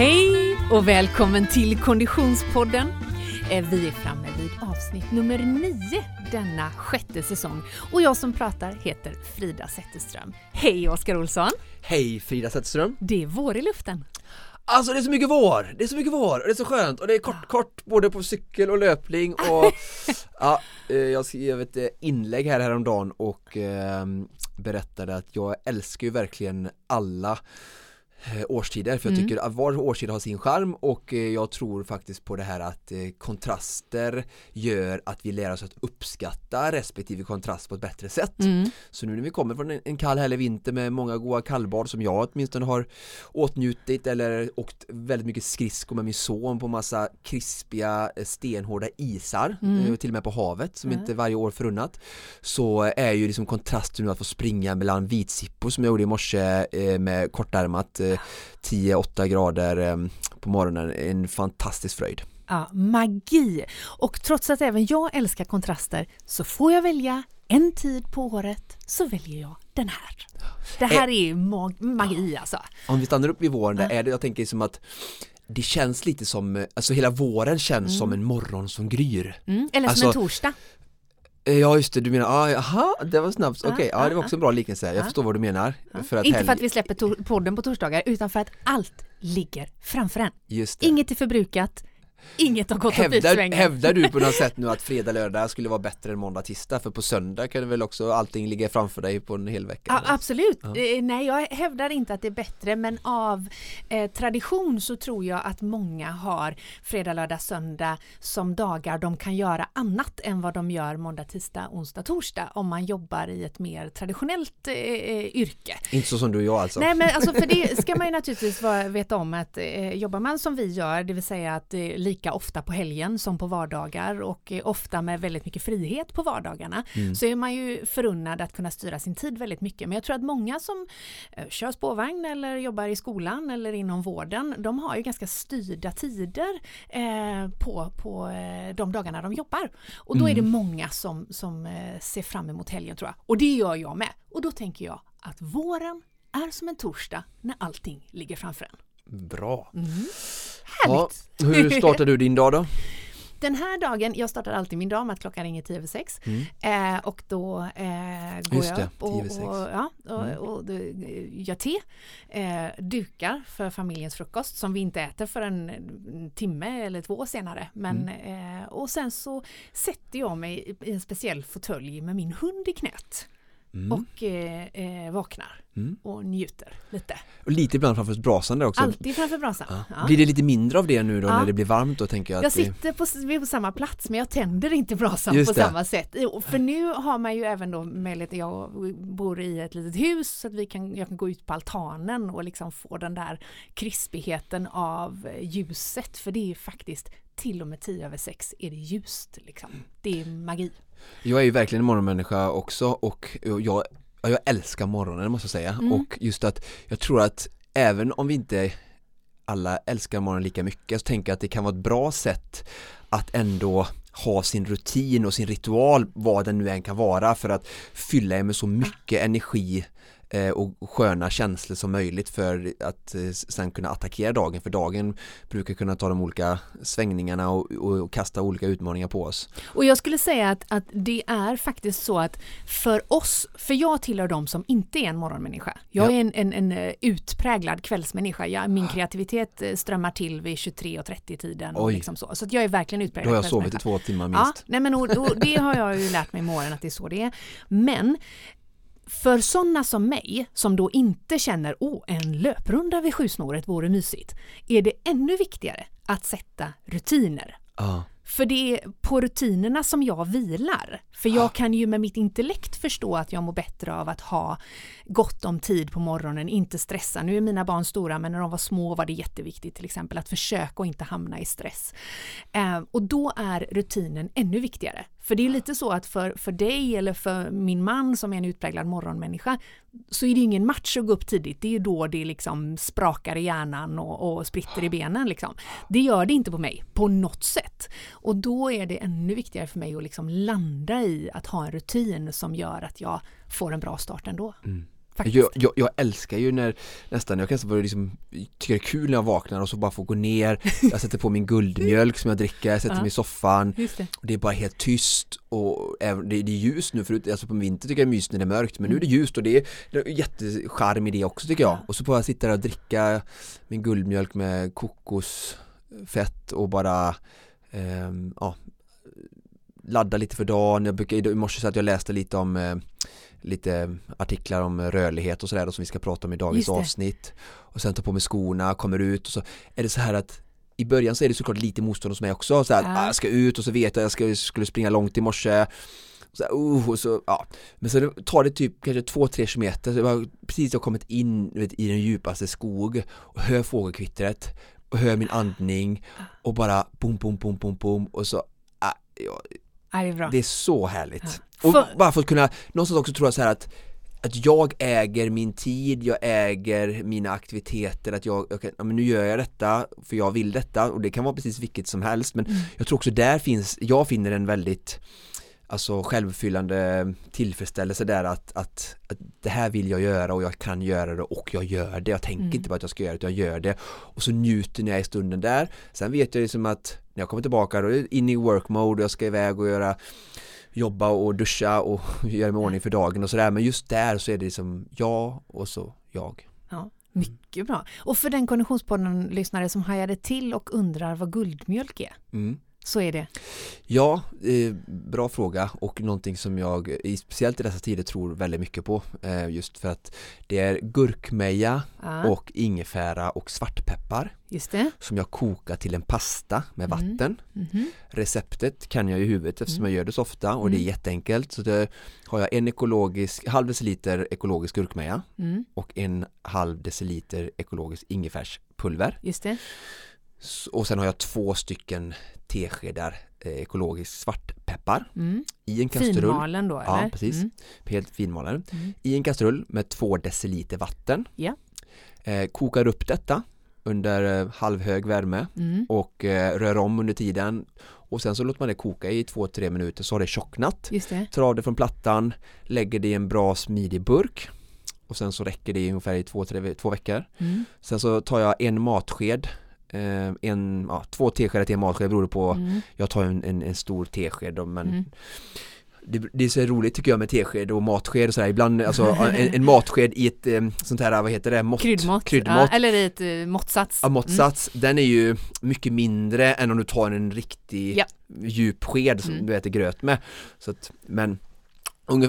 Hej och välkommen till Konditionspodden. Eh, Vi är framme vid avsnitt nummer nio denna sjätte säsong och jag som pratar heter Frida Zetterström. Hej Oskar Olsson! Hej Frida Zetterström! Det är vår i luften. Alltså det är så mycket vår, det är så mycket vår och det är så skönt och det är kort kort både på cykel och löpning och ja, eh, jag skrev ett eh, inlägg här häromdagen och eh, berättade att jag älskar ju verkligen alla årstider för jag Mm. tycker att var årstid har sin charm och eh, jag tror faktiskt på det här att eh, kontraster gör att vi lär oss att uppskatta respektive kontrast på ett bättre sätt. Mm. Så nu när vi kommer från en, kall härlig vinter med många goda kallbad som jag åtminstone har åtnjutit eller åkt väldigt mycket skridskor med min son på massa krispiga eh, stenhårda isar Mm. eh, till och med på havet som Ja. inte varje år förunnat så är ju liksom kontrasten nu att få springa mellan vitsippor som jag gjorde i morse eh, med kortärmat eh, 10-8 grader eh, på morgonen en fantastisk fröjd. Ja, magi! Och trots att även jag älskar kontraster så får jag välja en tid på året så väljer jag den här. Det här är mag- magi alltså. Om vi stannar upp vid våren, där Ja. är det, jag tänker som att det känns lite som, eh, alltså hela våren känns som en morgon som gryr Mm. Eller som Alltså, en torsdag. Eh, Ja just det, du menar, ah, jaha, det var snabbt, okej, Ja, ja det var också en bra liknelse, jag ja. förstår vad du menar. För att Inte för att vi släpper podden på torsdagar utan för att allt ligger framför en. Inget är förbrukat, inget har gått åt Hävdar, pipsvängen. hävdar du på något sätt nu att fredag, lördag skulle vara bättre än måndag, tisdag? För på söndag kan väl också allting ligga framför dig på en hel vecka? Eller? absolut. Ja. Eh, Nej, jag hävdar inte att det är bättre men av eh, tradition så tror jag att många har fredag, lördag, söndag som dagar de kan göra annat än vad de gör måndag, tisdag, onsdag, torsdag om man jobbar i ett mer traditionellt eh, eh, yrke. Inte så som du och jag alltså? Nej men alltså för det ska man ju naturligtvis vara, veta om att eh, jobbar man som vi gör, det vill säga att eh, lika ofta på helgen som på vardagar och eh, ofta med väldigt mycket frihet på vardagarna Mm. så är man ju förunnad att kunna styra sin tid väldigt mycket. Men jag tror att många som eh, kör spårvagn eller jobbar i skolan eller inom vården, de har ju ganska styrda tider eh, på, på eh, de dagarna de jobbar. Och då är det Mm. många som, som ser fram emot helgen tror jag. Och det gör jag med. Och då tänker jag att våren är som en torsdag när allting ligger framför en. Bra! Mm. Ja, Härligt! hur startar du din dag då? Den här dagen, jag startar alltid min dag med att klockan ringer 10 över 6 Mm. eh, och då eh, går Just jag upp och, 10 över sex. och, ja, och, Mm. och, och gör te, eh, dukar för familjens frukost som vi inte äter för en, en timme eller två senare. Men, Mm. eh, och sen så sätter jag mig i en speciell fåtölj med min hund i knät Mm. och eh, eh, vaknar Mm. och njuter lite. Och lite ibland framför brasan där också Alltid framför brasan. Ja. Ja. Blir det lite mindre av det nu då Ja. när det blir varmt då tänker jag? Jag sitter på, vi är på samma plats men jag tänder inte brasan Just på det. samma sätt. För nu har man ju även då möjlighet, jag bor i ett litet hus så att vi kan, jag kan gå ut på altanen och liksom få den där krispigheten av eh, ljuset för det är faktiskt till och med 10 över 6 är det ljust liksom. Det är magi. Jag är ju verkligen en morgonmänniska också och jag, ja, jag älskar morgonen måste jag säga Mm. och just att jag tror att även om vi inte alla älskar morgonen lika mycket så tänker jag att det kan vara ett bra sätt att ändå ha sin rutin och sin ritual vad den nu än kan vara för att fylla er med så mycket energi och sköna känslor som möjligt för att eh, sen kunna attackera dagen för dagen brukar kunna ta de olika svängningarna och, och, och kasta olika utmaningar på oss. Och jag skulle säga att, att det är faktiskt så att för oss, för jag tillhör de som inte är en morgonmänniska. Jag Ja. är en, en, en eh, utpräglad kvällsmänniska. Jag, min kreativitet eh, strömmar till vid 23.30 tiden. Och liksom så. så att jag är verkligen Då utpräglad har jag sovit i två timmar Ja, minst. nej men och, och det har jag ju lärt mig med åren att det är så det är. Men för sådana som mig, som då inte känner åh, en löprunda vid sjusnåret vore mysigt, är det ännu viktigare att sätta rutiner. Ja. För det är på rutinerna som jag vilar. För jag kan ju med mitt intellekt förstå att jag mår bättre av att ha gott om tid på morgonen, inte stressa. Nu är mina barn stora men när de var små var det jätteviktigt till exempel att försöka och inte hamna i stress. Eh, och då är rutinen ännu viktigare. För det är lite så att för, för dig eller för min man som är en utpräglad morgonmänniska så är det ingen match att gå upp tidigt. Det är ju då det liksom sprakar i hjärnan och, och spritter i benen. Liksom. Det gör det inte på mig på något sätt. Och då är det ännu viktigare för mig att liksom landa i att ha en rutin som gör att jag får en bra start ändå. Mm. Jag, jag, jag älskar ju när nästan, jag kan nästan börja liksom, tycker det är kul när jag vaknar och så bara får gå ner. Jag sätter på min guldmjölk som jag dricker, jag sätter mig i soffan. Det. och det är bara helt tyst och även, det, det är ljust nu förut, alltså på vintern tycker jag det är mysigt när det är mörkt men nu är det ljust och det är, det är jättecharm i det också tycker jag. Ja. och så får jag sitta där och dricka min guldmjölk med kokosfett och bara ehm, ja, ladda lite för dagen, jag brukar, i morse så att jag läste lite om eh, lite artiklar om rörlighet och sådär som vi ska prata om i dagens avsnitt. Och sen tar på mig skorna, kommer ut och så är det så här att i början så är det såklart lite motstånd hos mig också, så här, Ja. ah, jag ska ut och så vet jag att jag ska, skulle springa långt i morse. Så här, uh, så, ja. Men så tar det typ kanske två, tre kilometer, så jag precis jag kommit in vet, i den djupaste skog och hör fågelkvittret och hör min andning och bara bom, bom, bom, bom, bom och så, ah, ja, Ja, det är bra. det är så härligt. Ja. Och För- bara för att kunna, någonstans också tror jag så här att att jag äger min tid, jag äger mina aktiviteter, att jag, kan, ja, men nu gör jag detta för jag vill detta och det kan vara precis vilket som helst men Mm. jag tror också där finns, jag finner en väldigt alltså självuppfyllande tillfredsställelse där att, att, att det här vill jag göra och jag kan göra det och jag gör det. Jag tänker Mm. inte på att jag ska göra det jag gör det och så njuter jag i stunden där. Sen vet jag liksom att när jag kommer tillbaka då är jag in i work mode och jag ska iväg och göra jobba och duscha och göra mig ordning för dagen och sådär men just där så är det liksom jag och så jag. Ja, mycket bra. Och för den Konditionspodden-lyssnare som hajade till och undrar vad guldmjölk är, Mm. Så är det. Ja, eh, bra fråga och någonting som jag i- speciellt i dessa tider tror väldigt mycket på eh, just för att det är gurkmeja Ja, och ingefära och svartpeppar som jag kokar till en pasta med Mm. vatten. Mhm. Receptet kan jag i huvudet eftersom Mm. jag gör det så ofta och det är Mm. jätteenkelt. Så det har jag en ekologisk, halv deciliter ekologisk gurkmeja Mm, och en halv deciliter ekologisk ingefärspulver. just det. Och sen har jag två stycken teskedar eh, ekologisk svartpeppar Mm. i en kastrull. Finmalen då, Ja, eller? precis. Mm. Helt finmalen. Mm. I en kastrull med två deciliter vatten. Ja. Eh, kokar upp detta under eh, halvhög värme Mm. och eh, rör om under tiden och sen så låter man det koka i två, tre minuter så har det tjocknat. Just det. Tar av det från plattan, lägger det i en bra smidig burk och sen så räcker det i ungefär i två, tre, två veckor. Mm. Sen så tar jag en matsked, en, ja, två teskedar till en matsked beror på. Mm. Jag tar en, en, en stor tesked men Mm. det, det är så roligt tycker jag med tesked och matsked och sådär ibland, alltså en, en matsked i ett eh, sånt här, vad heter det, mått? Kryddmått. kryddmått. Ja, eller i ett uh, måttsats. Ja, måttsats, den är ju mycket mindre än om du tar en riktig Ja. djup sked som Mm. du äter gröt med. Så att, men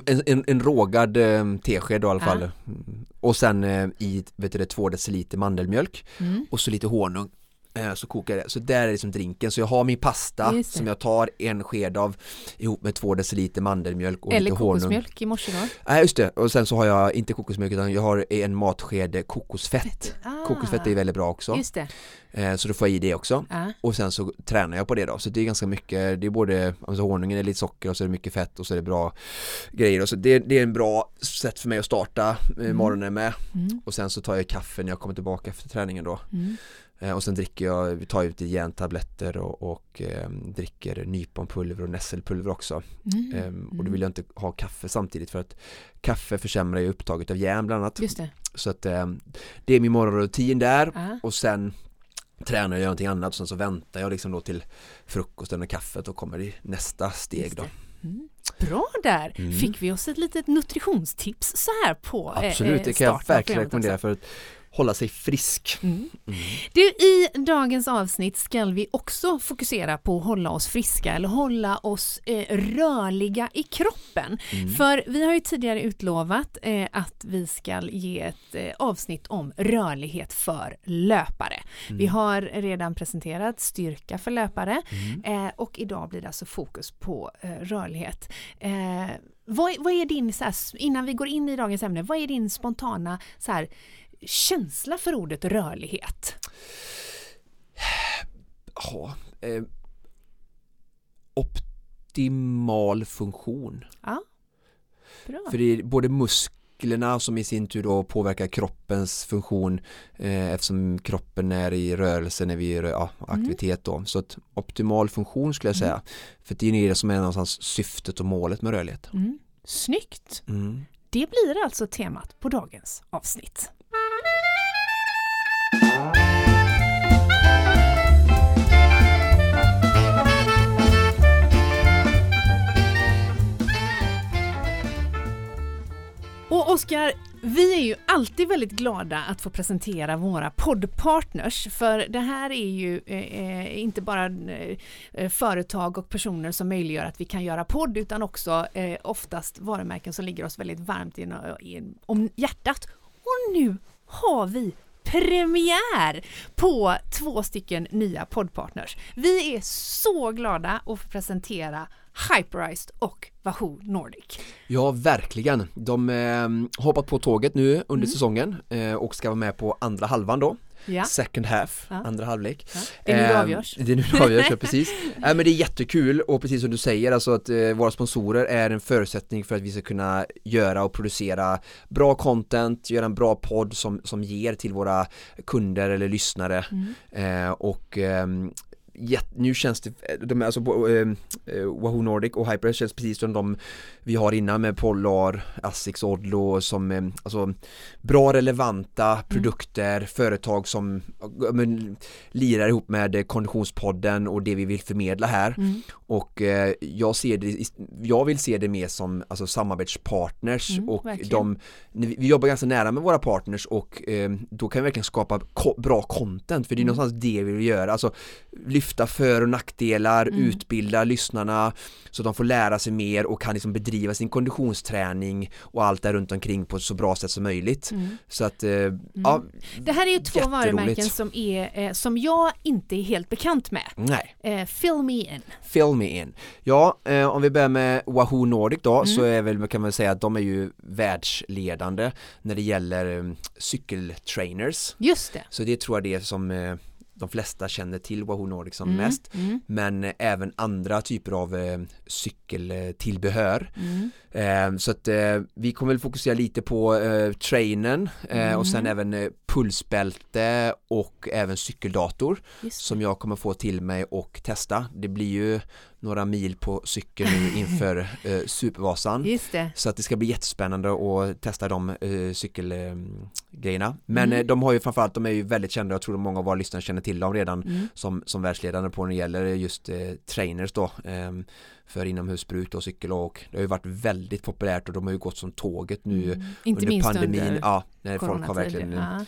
en, en, en rågad eh, tesked då i alla fall. Mm. Och sen eh, i vet du, det, två deciliter mandelmjölk Mm. och så lite honung. Eh, så kokar jag det. Så där är liksom drinken. Så jag har min pasta som jag tar en sked av ihop med två deciliter mandelmjölk och Eller lite honung. kokosmjölk i morse då. Nej just det, och sen så har jag inte kokosmjölk utan jag har en matsked kokosfett. Ah, Kokosfett är väldigt bra också. Just det. Eh, så då får jag i det också. Ja. Och sen så tränar jag på det då, så det är ganska mycket, det är både, alltså honungen är lite socker och så är det mycket fett och så är det bra grejer och så det, det är en bra sätt för mig att starta eh, Mm. morgonen med Mm. och sen så tar jag kaffe när jag kommer tillbaka efter träningen då Mm. Eh, och sen dricker jag, tar ut järntabletter och, och eh, dricker nyponpulver och nässelpulver också Mm. Ehm, och då Mm. vill jag inte ha kaffe samtidigt för att kaffe försämrar ju upptaget av järn bland annat Just det. så att eh, det är min morgonrutin där Ja. och sen tränar jag någonting annat och sen så väntar jag liksom då till frukosten och kaffet och kommer i nästa steg då. Mm. Bra där! Mm. Fick vi oss ett litet nutritionstips så här på eh, Absolut, eh, det kan jag verkligen rekommendera för att hålla sig frisk. Mm. Mm. Du, i dagens avsnitt ska vi också fokusera på att hålla oss friska eller hålla oss eh, rörliga i kroppen. Mm. För vi har ju tidigare utlovat eh, att vi ska ge ett eh, avsnitt om rörlighet för löpare. Vi har redan presenterat styrka för löpare Mm. eh, och idag blir det alltså fokus på eh, rörlighet. Eh, vad, vad är din, så här, innan vi går in i dagens ämne, vad är din spontana så här, känsla för ordet rörlighet? Ja, eh, optimal funktion. Ja, bra. För det är både musklerna som i sin tur då påverkar kroppens funktion eh, eftersom kroppen är i rörelse när vi gör ja, aktivitet då. Så att optimal funktion skulle jag säga. För det är det som är någonstans syftet och målet med rörlighet. Mm. Snyggt! Mm. Det blir alltså temat på dagens avsnitt. Oskar, vi är ju alltid väldigt glada att få presentera våra poddpartners för det här är ju eh, eh inte bara eh, företag och personer som möjliggör att vi kan göra podd utan också eh, oftast varumärken som ligger oss väldigt varmt in, in, om hjärtat. Och nu har vi premiär på två stycken nya poddpartners. Vi är så glada att få presentera Hyperized och Wahoo Nordic. Ja, verkligen. De eh, hoppat på tåget nu under mm. säsongen eh, och ska vara med på andra halvan då. Ja. Second half, ja. andra halvlek. Ja. Det är nu det ehm, avgörs. Det är nu det avgörs, ja, precis. äh, men det är jättekul och precis som du säger, alltså att eh, våra sponsorer är en förutsättning för att vi ska kunna göra och producera bra content, göra en bra podd som, som ger till våra kunder eller lyssnare. Mm. Eh, och ehm, nu känns det, de, alltså eh, Wahoo Nordic och Hyper känns precis som de vi har innan med Polar, Asics, Odlo som eh, alltså bra relevanta mm. produkter, mm. företag som men, lirar ihop med Konditionspodden och det vi vill förmedla här mm. och eh, jag ser det, jag vill se det mer som alltså samarbetspartners mm, och verkligen. de, vi jobbar ganska nära med våra partners och eh, då kan vi verkligen skapa ko bra content för det är mm. någonstans det vi vill göra, alltså lyfta för och nackdelar, mm. utbilda lyssnarna så de får lära sig mer och kan liksom bedriva sin konditionsträning och allt där runt omkring på ett så bra sätt som möjligt. Mm. Så att, eh, mm. ja, Det här är ju två varumärken som, är, eh, som jag inte är helt bekant med. Nej. Eh, fill me in. Fill me in. Ja, eh, om vi börjar med Wahoo Nordic då mm. så är väl, kan man säga att de är ju världsledande när det gäller um, cykeltrainers. Just det. Så det tror jag det är som eh, de flesta känner till Wahoo Nordic som mm, mest mm. men även andra typer av eh, cykeltillbehör mm. eh, så att eh, vi kommer väl fokusera lite på eh, trainen eh, och sen mm. även eh, pulsbälte och även cykeldator som jag kommer få till mig och testa det blir ju några mil på cykel nu inför eh, Supervasan. Så att det ska bli jättespännande att testa de eh, cykelgrejerna. Men mm. Eh, de har ju framförallt, de är ju väldigt kända, jag tror många av våra lyssnare känner till dem redan mm. som, som världsledande på när det gäller just eh, trainers då ehm, för inomhusbruk och cykelåk. Det har ju varit väldigt populärt och de har ju gått som tåget nu mm. under pandemin. Under ja, när folk har verkligen ja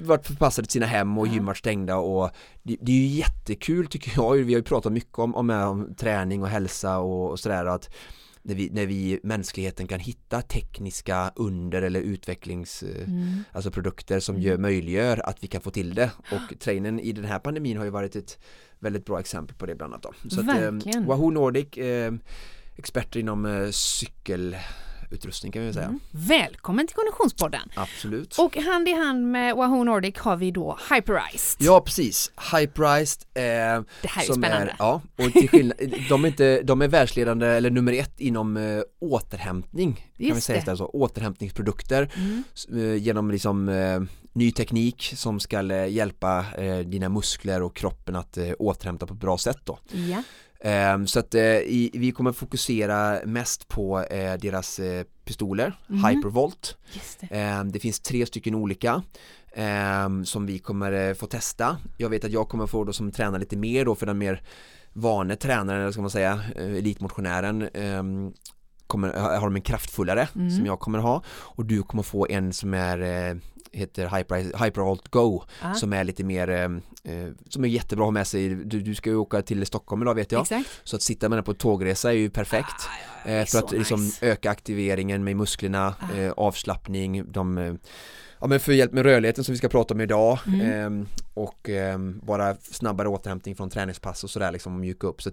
varit förpassade till sina hem och gym varit stängda och det, det, är ju jättekul tycker jag, vi har ju pratat mycket om, om, om träning och hälsa och, och sådär att när vi, när vi mänskligheten kan hitta tekniska under eller utvecklings mm. alltså produkter som mm. gör, möjliggör att vi kan få till det och trainen i den här pandemin har ju varit ett väldigt bra exempel på det bland annat då. Så Verkligen. att, eh, Wahoo Nordic eh, experter inom eh, cykel utrustning kan vi säga. Mm. Välkommen till Konditionspodden! Absolut! Och hand i hand med Wahoo Nordic har vi då Hyperized. Ja precis, Hyperized eh, Det här är som spännande! Är, ja, och till skillnad, de, är inte, de är världsledande eller nummer ett inom eh, återhämtning Just kan vi säga det. så, återhämtningsprodukter mm. eh, genom liksom eh, ny teknik som ska eh, hjälpa eh, dina muskler och kroppen att återhämta på ett bra sätt då. Ja. Ehm, så att eh, vi kommer fokusera mest på eh, deras eh, pistoler, mm. Hypervolt. Det. Ehm, det. finns tre stycken olika ehm, som vi kommer få testa. Jag vet att jag kommer få då som tränar lite mer då för den mer vane tränaren, eller ska man säga, elitmotionären kommer, har de en kraftfullare mm. som jag kommer ha och du kommer få en som är heter Hyper, Hypervolt Go ah. som är lite mer eh, eh, som är jättebra att ha med sig du, du ska ju åka till Stockholm idag vet jag Exakt. så att sitta med den på tågresa är ju perfekt ah, ja, eh, för att liksom nice. öka aktiveringen med musklerna ah. eh, avslappning de eh, ja, men för hjälp med rörligheten som vi ska prata om idag mm. eh, och eh, bara snabbare återhämtning från träningspass och sådär liksom mjuka upp så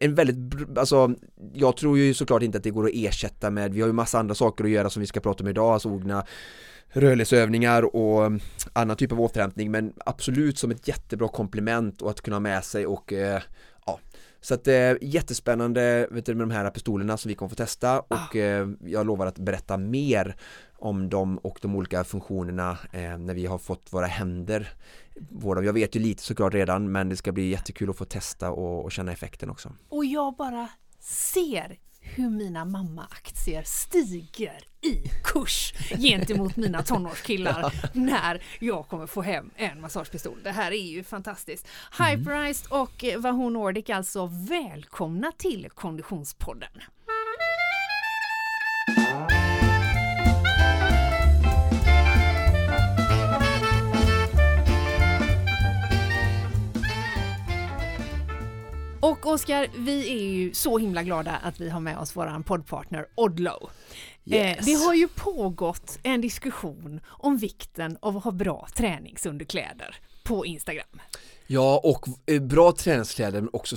en väldigt, alltså jag tror ju såklart inte att det går att ersätta med, vi har ju massa andra saker att göra som vi ska prata om idag, alltså ogna rörlighetsövningar och annan typ av återhämtning men absolut som ett jättebra komplement och att kunna ha med sig och eh, ja så att eh, jättespännande vet du, med de här pistolerna som vi kommer få testa och eh, jag lovar att berätta mer om dem och de olika funktionerna eh, när vi har fått våra händer våra. Jag vet ju lite såklart redan men det ska bli jättekul att få testa och, och känna effekten också. Och jag bara ser hur mina mammaaktier stiger i kurs gentemot mina tonårskillar när jag kommer få hem en massagepistol. Det här är ju fantastiskt. Hyperized och Vahoo Nordic alltså välkomna till Konditionspodden. Oskar, vi är ju så himla glada att vi har med oss våran poddpartner Odlo. Yes. Eh, det har ju pågått en diskussion om vikten av att ha bra träningsunderkläder på Instagram. Ja, och eh, bra träningskläder men också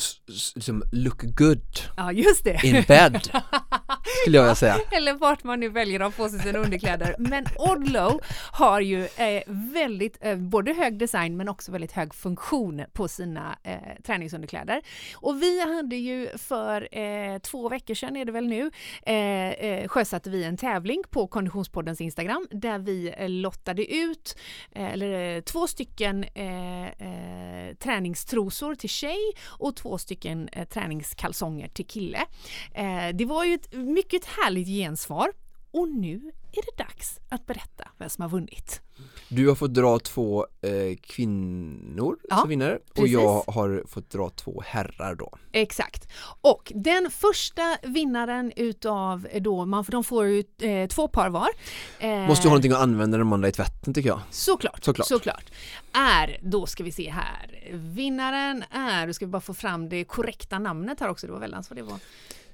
liksom look good Ja, just det. in bed skulle jag vilja säga. Eller vart man nu väljer att ha på sig sina underkläder. Men Odlow har ju eh, väldigt, eh, både hög design men också väldigt hög funktion på sina eh, träningsunderkläder. Och vi hade ju för eh, två veckor sedan är det väl nu, eh, eh sjösatte vi en tävling på Konditionspoddens Instagram där vi eh, lottade ut eh, eller, eh, två stycken eh, eh, träningstrosor till tjej och två stycken eh, träningskalsonger till kille. Eh, det var ju ett mycket härligt gensvar och nu är det dags att berätta vem som har vunnit. Du har fått dra två eh, kvinnor Ja, som vinnare och precis. jag har fått dra två herrar då. Exakt. Och den första vinnaren utav då, man, de får ju eh, två par var. Eh, Måste ju ha någonting att använda de andra i tvätten tycker jag. Såklart, Såklart. såklart. Är, då ska vi se här, vinnaren är, då ska vi bara få fram det korrekta namnet här också, det var väldans vad det var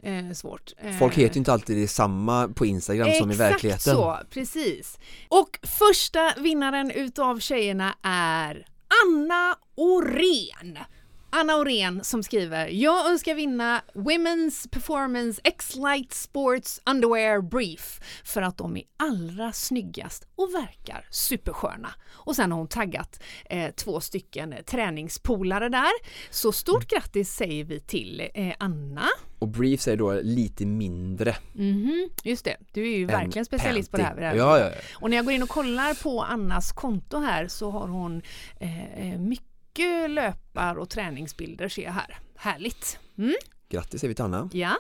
eh, svårt. Eh, Folk heter ju inte alltid detsamma på Instagram som i verkligheten. Exakt så, precis. Och första vinnaren utav tjejerna är Anna Orén. Anna Orén som skriver Jag önskar vinna Women's Performance X-Light Sports Underwear Brief för att de är allra snyggast och verkar supersköna. Och sen har hon taggat eh, två stycken träningspolare där. Så stort grattis säger vi till eh, Anna Och briefs är då lite mindre Mhm, just det, du är ju verkligen specialist på det här. panty. vid det här. Ja, ja, ja. Och när jag går in och kollar på Annas konto här så har hon eh, eh, mycket löpar och träningsbilder ser jag här. Härligt! Mm, Grattis säger vi till Anna. ja.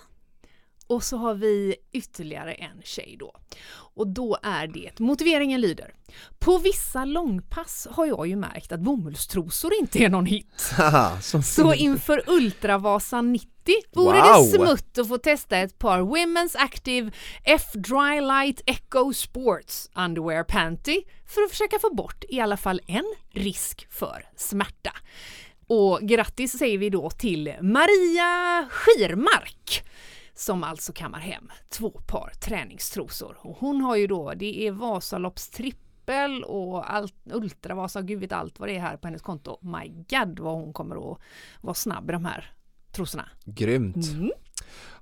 Och så har vi ytterligare en tjej då. Och då är det, motiveringen lyder. På vissa långpass har jag ju märkt att bomullstrosor inte är någon hit. Så inför Ultravasan 90 vore Wow. det smutt att få testa ett par Women's Active F Dry Light Echo Sports Underwear Panty för att försöka få bort i alla fall en risk för smärta. Och grattis säger vi då till Maria Skirmark som alltså kammar hem två par träningstrosor. Och hon har ju då, det är Vasalopps trippel och allt, Ultravasa, gud vet allt vad det är här på hennes konto. My God vad hon kommer att vara snabb i de här trosorna. Grymt. Mm.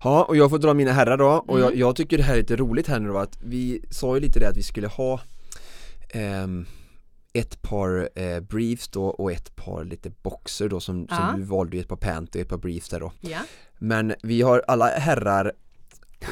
Ja, och jag får dra mina herrar då och jag, Mm. jag tycker det här är lite roligt här nu då att vi sa ju lite det att vi skulle ha ehm, ett par eh, briefs då och ett par lite boxer då som, Ja. som du valde ett par panty och ett par briefs där då Ja. Men vi har alla herrar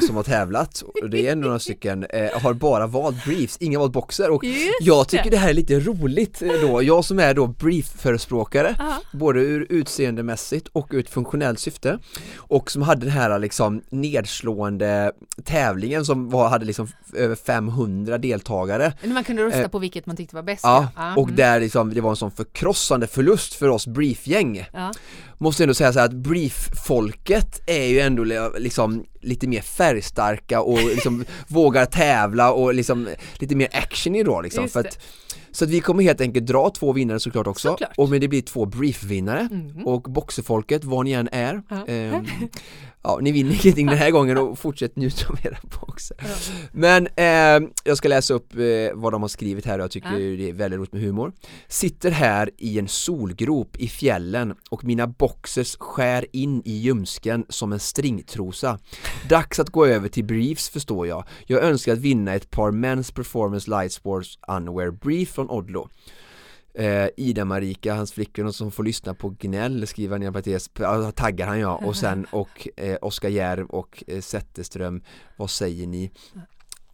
som har tävlat och det är ändå några stycken, eh, har bara valt briefs, inga valt boxer och Just jag tycker det. här är lite roligt eh, då, jag som är då brief-förespråkare Ja. både ur utseendemässigt och ur ett funktionellt syfte och som hade den här liksom nedslående tävlingen som var, hade liksom över 500 deltagare Man kunde rösta Eh, på vilket man tyckte var bäst. Ja, och mm. där liksom, det var en sån förkrossande förlust för oss briefgäng Ja. Måste ändå säga så att brief-folket är ju ändå li- liksom lite mer färgstarka och liksom vågar tävla och liksom lite mer action i då liksom för att, Så att vi kommer helt enkelt dra två vinnare såklart också Såklart. och men det blir två brief-vinnare Mhm. och boxerfolket, vad ni än är Ja. ehm, Ja, ni vinner ingenting den här gången och fortsätt njuta av era boxer Men ehm, jag ska läsa upp eh, vad de har skrivit här och jag tycker Ja. det är väldigt roligt med humor. Sitter här i en solgrop i fjällen och mina boxers skär in i ljumsken som en stringtrosa. Dags att gå över till briefs förstår jag. Jag önskar att vinna ett par Men's Performance Light Sports Underwear Brief från Odlo eh, Ida Marika, hans flickvän som får lyssna på gnäll skriver han i en parentes, taggar han ja och sen och eh, Oskar Järv och eh, Zetterström, vad säger ni?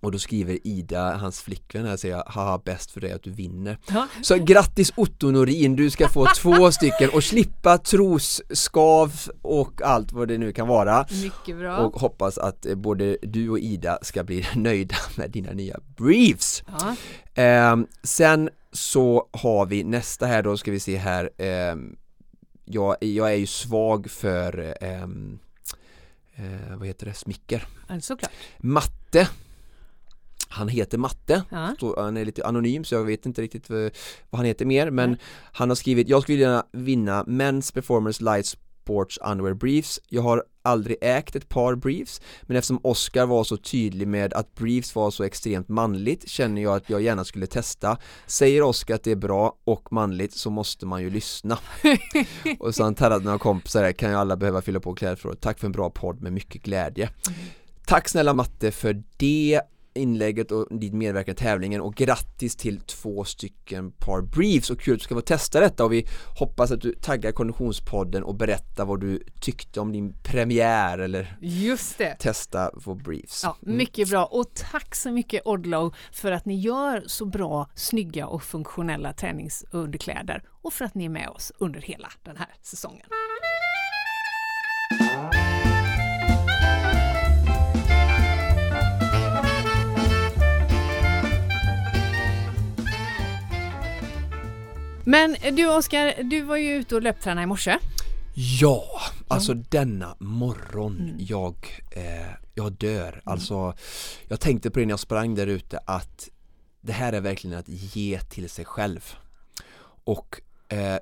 och då skriver Ida, hans flickvän här, säger haha bäst för dig att du vinner. Ja. Så grattis Otto Norin, du ska få två stycken och slippa trosskav och allt vad det nu kan vara. Mycket bra. Och hoppas att eh, både du och Ida ska bli nöjda med dina nya briefs. ja. Eh, sen så har vi nästa här då ska vi se här eh, jag, jag är ju svag för ehm, eh, vad heter det, smicker såklart. Matte han heter Matte, Ja. så han är lite anonym så jag vet inte riktigt vad, vad han heter mer men han har skrivit Jag skulle gärna vinna Men's Performance Light Sports Underwear Briefs. Jag har aldrig ägt ett par briefs men eftersom Oscar var så tydlig med att briefs var så extremt manligt känner jag att jag gärna skulle testa. Säger Oscar att det är bra och manligt så måste man ju lyssna. Och han tagit några kompisar här, kan ju alla behöva fylla på klädförrådet. Tack för en bra podd med mycket glädje. Tack snälla Matte för det inlägget och din medverkan i tävlingen och grattis till två stycken par briefs och kul att du ska få testa detta och vi hoppas att du taggar Konditionspodden och berättar vad du tyckte om din premiär eller Just det. testa vår briefs. Ja, mycket bra och tack så mycket Odlow för att ni gör så bra, snygga och funktionella träningsunderkläder och för att ni är med oss under hela den här säsongen. Men du Oskar, du var ju ute och löptränade i morse. Ja, alltså denna morgon jag, eh, jag dör. Alltså jag tänkte på det när jag sprang där ute att det här är verkligen att ge till sig själv. Och eh,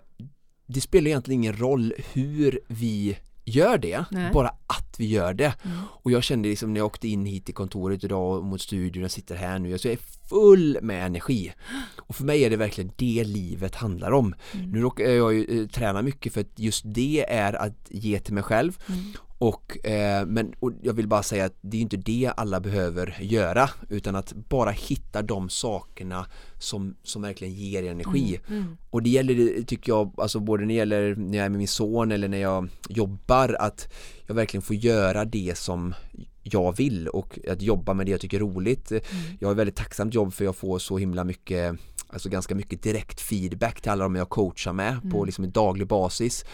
det spelar egentligen ingen roll hur vi gör det, Nej. bara att vi gör det. Mm. Och jag kände liksom när jag åkte in hit till kontoret idag och mot studion, jag sitter här nu, alltså jag är full med energi. Och för mig är det verkligen det livet handlar om. Mm. Nu råkar jag ju eh, träna mycket för att just det är att ge till mig själv. Mm. Och, eh, men och jag vill bara säga att det är inte det alla behöver göra utan att bara hitta de sakerna som, som verkligen ger energi. Mm. Och det gäller, tycker jag, alltså både när gäller när jag är med min son eller när jag jobbar att jag verkligen får göra det som jag vill och att jobba med det jag tycker är roligt. Jag har ett väldigt tacksamt jobb för jag får så himla mycket Alltså ganska mycket direkt feedback till alla de jag coachar med på liksom en daglig basis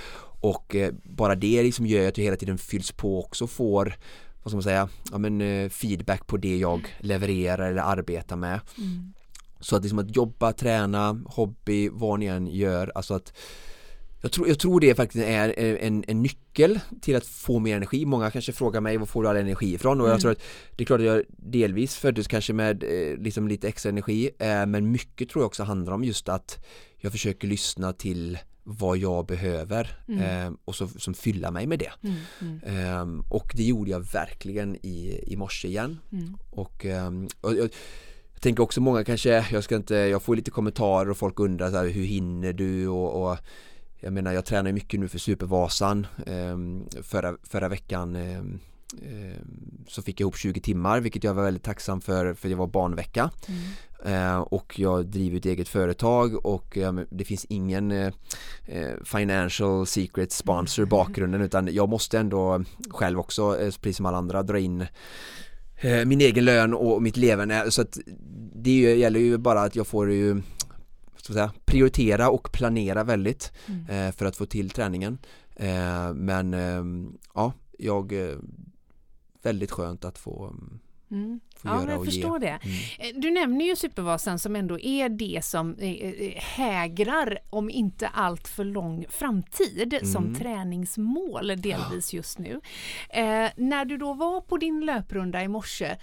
och eh, bara det liksom gör att jag hela tiden fylls på också och får vad ska man säga, ja men eh, feedback på det jag levererar eller arbetar med. Mm. Så att liksom att jobba, träna, hobby, vad ni än gör, alltså att jag tror, jag tror det faktiskt är en, en nyckel till att få mer energi. Många kanske frågar mig var får du all energi ifrån? Och jag Mm. tror att det är klart att jag delvis föddes kanske med eh, liksom lite extra energi eh, men mycket tror jag också handlar om just att jag försöker lyssna till vad jag behöver Mm. eh, och så som fylla mig med det. Mm. Mm. Ehm, och det gjorde jag verkligen i, i morse igen. Mm. Och, ehm, och jag, jag tänker också många kanske, jag ska inte, jag får lite kommentarer och folk undrar så här, hur hinner du och, och jag menar jag tränar mycket nu för Supervasan ehm, förra, förra veckan ehm, så fick jag ihop 20 timmar vilket jag var väldigt tacksam för för det var barnvecka Mm. Eh, och jag driver ett eget företag och eh, men det finns ingen eh, eh, financial secret sponsor i bakgrunden utan jag måste ändå själv också, eh, precis som alla andra, dra in min egen lön och mitt leverne så att det gäller ju bara att jag får ju säga, prioritera och planera väldigt Mm. eh, för att få till träningen eh, men eh, ja, jag väldigt skönt att få, Mm. få Ja, jag förstår ge det. Mm. Eh, Du nämner ju Supervasan som ändå är det som eh, eh, hägrar, om inte allt för lång framtid, som Mm. träningsmål delvis just nu. Eh, när du då var på din löprunda i morse,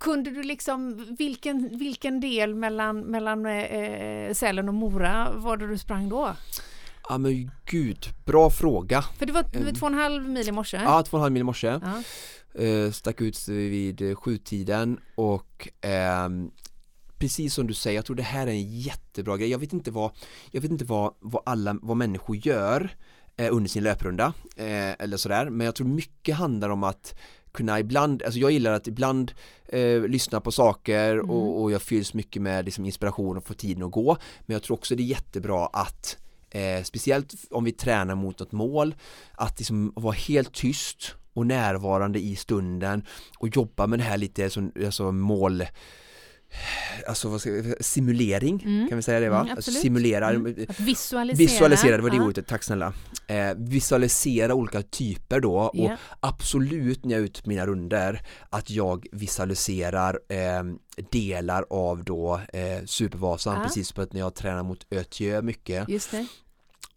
kunde du liksom, vilken, vilken del mellan, mellan eh, Sälen och Mora var det du sprang då? Ja men gud, bra fråga. För det var, det var två och en halv mil i morse? Ja, två och en halv mil i morse. Ja. Eh, stack ut vid eh, sjutiden och ehm, precis som du säger, jag tror det här är en jättebra grej. Jag vet inte vad, jag vet inte vad, vad alla, vad människor gör eh, under sin löprunda eh, eller sådär, men jag tror mycket handlar om att kunna ibland, alltså jag gillar att ibland eh, lyssna på saker och, och jag fylls mycket med liksom, inspiration och får tiden att gå men jag tror också det är jättebra att eh, speciellt om vi tränar mot något mål att liksom vara helt tyst och närvarande i stunden och jobba med det här lite som alltså mål Alltså vi, simulering Mm. kan vi säga det va? Mm, simulera, Mm. Att visualisera. visualisera, det var det ordet, tack snälla eh, Visualisera olika typer då och Ja. absolut när jag är ute på mina runder att jag visualiserar eh, delar av då eh, Supervasan, Ja. precis som att när jag tränar mot Ötjö mycket Just det.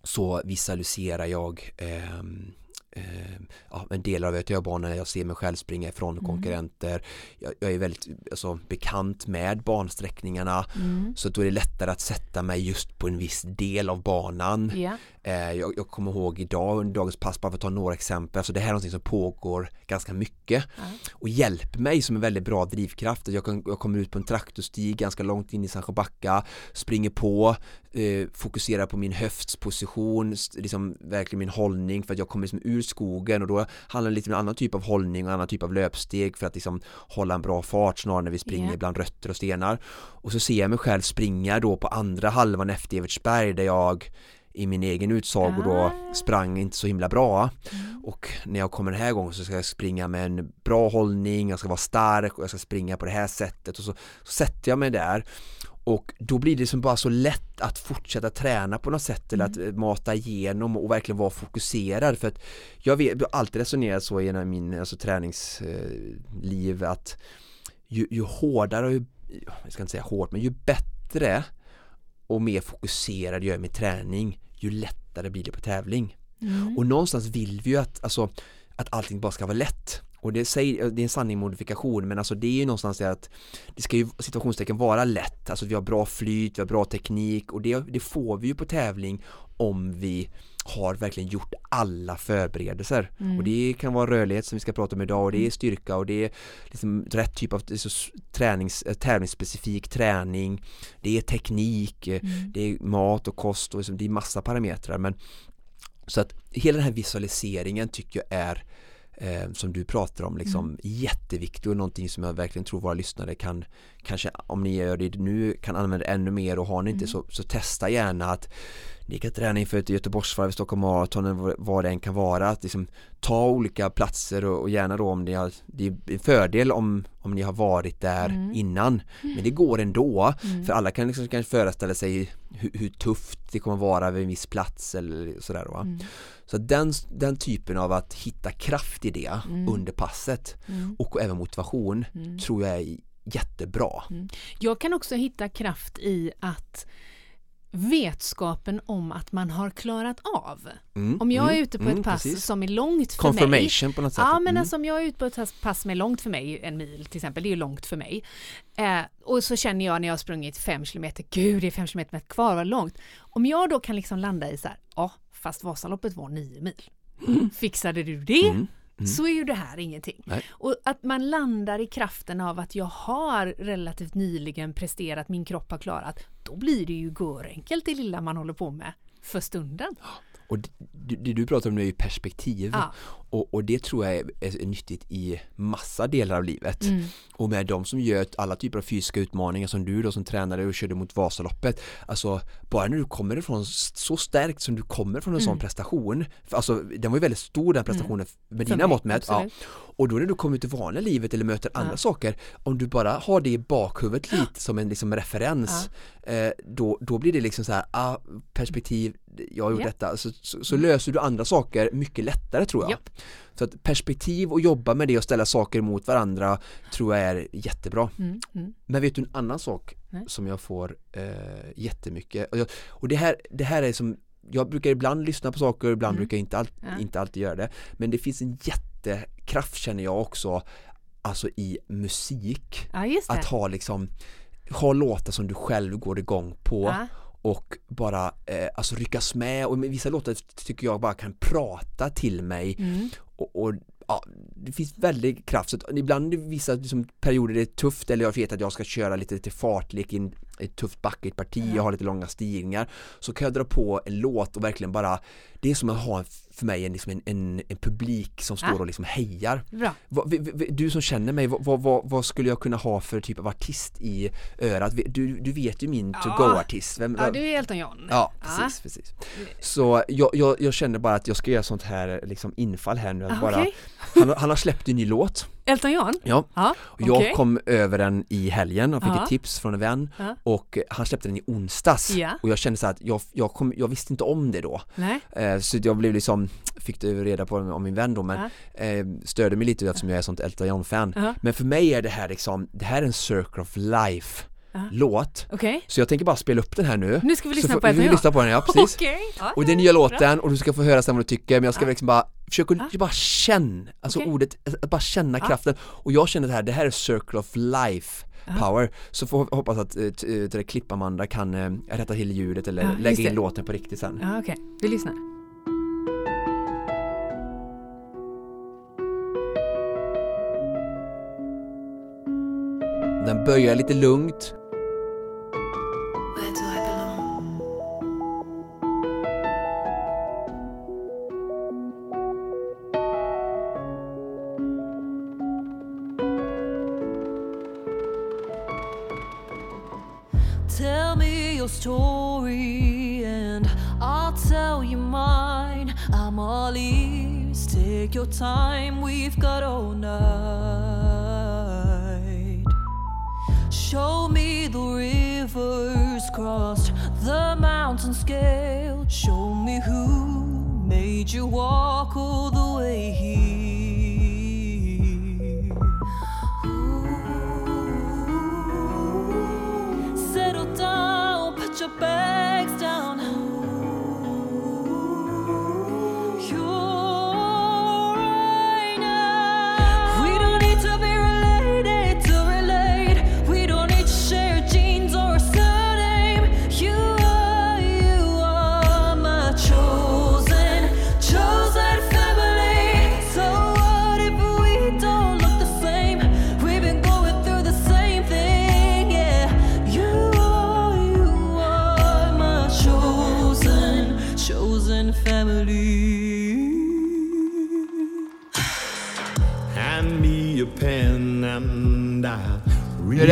Så visualiserar jag ehm, ehm, ja, en del av när jag ser mig själv springa ifrån Mm. konkurrenter jag, jag är väldigt alltså, bekant med bansträckningarna Mm. så då är det lättare att sätta mig just på en viss del av banan Ja. Eh, jag, jag kommer ihåg idag under dagens pass, bara för att ta några exempel, alltså det här är någonting som pågår ganska mycket Ja. och hjälper mig som en väldigt bra drivkraft. Jag, kan, jag kommer ut på en traktorstig ganska långt in i Sandsjöbacka, springer på, eh, fokuserar på min höftsposition, liksom verkligen min hållning för att jag kommer liksom ur skogen och då handlar det lite om en annan typ av hållning och en annan typ av löpsteg för att liksom hålla en bra fart snarare när vi springer Ja. bland rötter och stenar. Och så ser jag mig själv springa då på andra halvan efter Evertsberg där jag i min egen utsago då Ah. sprang inte så himla bra. Mm. och när jag kommer den här gången så ska jag springa med en bra hållning, jag ska vara stark och jag ska springa på det här sättet. Och så, så sätter jag mig där. Och då blir det som bara så lätt att fortsätta träna på något sätt eller att eh, mata igenom och verkligen vara fokuserad. För att jag, vet, jag har alltid resonerat så genom min alltså, träningsliv att ju, ju hårdare och ju, jag ska inte säga hårt men ju bättre och mer fokuserad jag är med träning ju lättare blir det på tävling. Mm. och någonstans vill vi ju att, alltså, att allting bara ska vara lätt. Och det, säger, det är en sanning modifikation men alltså det är ju någonstans det att det ska ju situationstecken vara lätt, alltså vi har bra flyt, vi har bra teknik och det, det får vi ju på tävling om vi har verkligen gjort alla förberedelser Mm. och det kan vara rörlighet som vi ska prata om idag och det är styrka och det är liksom rätt typ av alltså, tränings, eh, tävlingsspecifik träning det är teknik, eh, Mm. det är mat och kost och liksom, det är massa parametrar men så att hela den här visualiseringen tycker jag är eh, som du pratar om liksom Mm. jätteviktig och någonting som jag verkligen tror våra lyssnare kan kanske om ni gör det nu kan använda ännu mer och har ni inte Mm. så, så testa gärna att ni kan träna inför ett Göteborgsvarv, Stockholm Marathon eller vad- vad det än kan vara att liksom ta olika platser och, och gärna då om ni har det är en fördel om, om ni har varit där Mm. innan men det går ändå Mm. för alla kan liksom kanske föreställa sig hur, hur tufft det kommer vara vid en viss plats eller sådär va. Mm. Så den, den typen av att hitta kraft i det Mm. under passet Mm. och även motivation Mm. tror jag är jättebra. Jag kan också hitta kraft i att vetskapen om att man har klarat av. Mm, Om jag är mm, ute på mm, ett pass precis. som är långt för mig. Confirmation på något sätt. Ja, men Mm. alltså om jag är ute på ett pass som är långt för mig, en mil till exempel, det är ju långt för mig. Eh, och så känner jag när jag har sprungit fem kilometer, gud det är fem kilometer kvar, vad långt. Om jag då kan liksom landa i så här, ja fast Vasaloppet var nio mil. Fixade du det? Mm. Så är ju det här ingenting. Nej. Och att man landar i kraften av att jag har relativt nyligen presterat, min kropp har klarat, då blir det ju görenkelt det lilla man håller på med för stunden. Och det, det du pratar om nu är ju perspektiv Ja. Och, och det tror jag är, är nyttigt i massa delar av livet. Mm. Och med de som gör alla typer av fysiska utmaningar som du då som tränare och körde mot Vasaloppet Alltså bara när du kommer ifrån så stärkt som du kommer från en sån Mm. prestation för, Alltså den var ju väldigt stor den prestationen med För dina mått mätt ja. Och då när du kommer ut i vanliga livet eller möter andra Ja. saker Om du bara har det i bakhuvudet lite som en liksom referens eh, då, då blir det liksom så här, ah, perspektiv, jag har gjort detta så, så, så löser du andra saker mycket lättare tror jag. Så att perspektiv och jobba med det och ställa saker mot varandra tror jag är jättebra Mm. Mm. men vet du en annan sak Nej. som jag får eh, jättemycket och, jag, och det, här, det här är som jag brukar ibland lyssna på saker ibland Mm. brukar jag inte, all, Ja. inte alltid göra det men det finns en jättekraft känner jag också alltså i musik Ja, att ha liksom ha låtar som du själv går igång på Ja. Och bara eh, alltså ryckas med. Och med vissa låtar tycker jag bara kan prata till mig. Mm. och, och ja, det finns väldigt kraft. Så ibland i vissa liksom, perioder det är tufft eller jag vet att jag ska köra lite till fartlek i en, ett tufft backigt parti, jag har lite långa stigningar så kan jag dra på en låt och verkligen bara det är som att ha för mig en, liksom en, en, en publik som står Ja. och liksom hejar vad, vi- vi- du som känner mig, vad, vad, vad, skulle jag kunna ha för typ av artist i örat? Du, du vet ju min Ja. to-go-artist Ja, du är Elton John. Ja, precis, precis. Så jag, jag, jag känner bara att jag ska göra sånt här liksom infall här nu att Ah, bara, okej. han, han har släppt en ny låt Elton John? Ja, Ja, och jag kom över den i helgen och fick Ja. ett tips från en vän Ja. och han släppte den i onsdags Ja. och jag kände så att jag, jag, kom, jag visste inte om det då. Eh, Så jag blev liksom, fick det reda på om min vän då men eh, störde mig lite eftersom jag är sånt Elton John-fan. Men för mig är det här liksom, det här är en circle of life Ja. låt Okej. Så jag tänker bara spela upp den här nu Nu ska vi lyssna så på Elton vi lyssna på den, ja precis. Ja, Och det är nya bra. låten och du ska få höra sen vad du tycker men jag ska Ja. liksom bara försöka Ja. bara känna, alltså Okej. ordet, att bara känna kraften och jag känner det här, det här är circle of life power så får hoppas att äh, t- äh, klipp-Amanda kan äh, rätta till ljudet eller lägga in det. låten på riktigt sen Ja, okej. Vi lyssnar. Den börjar lite lugnt Tell me your story and I'll tell you mine. I'm all ears. Take your time, we've got all night. Show me the crossed, the mountains scaled. Show me who made you walk all the way here. Ooh. Settle down, put your bags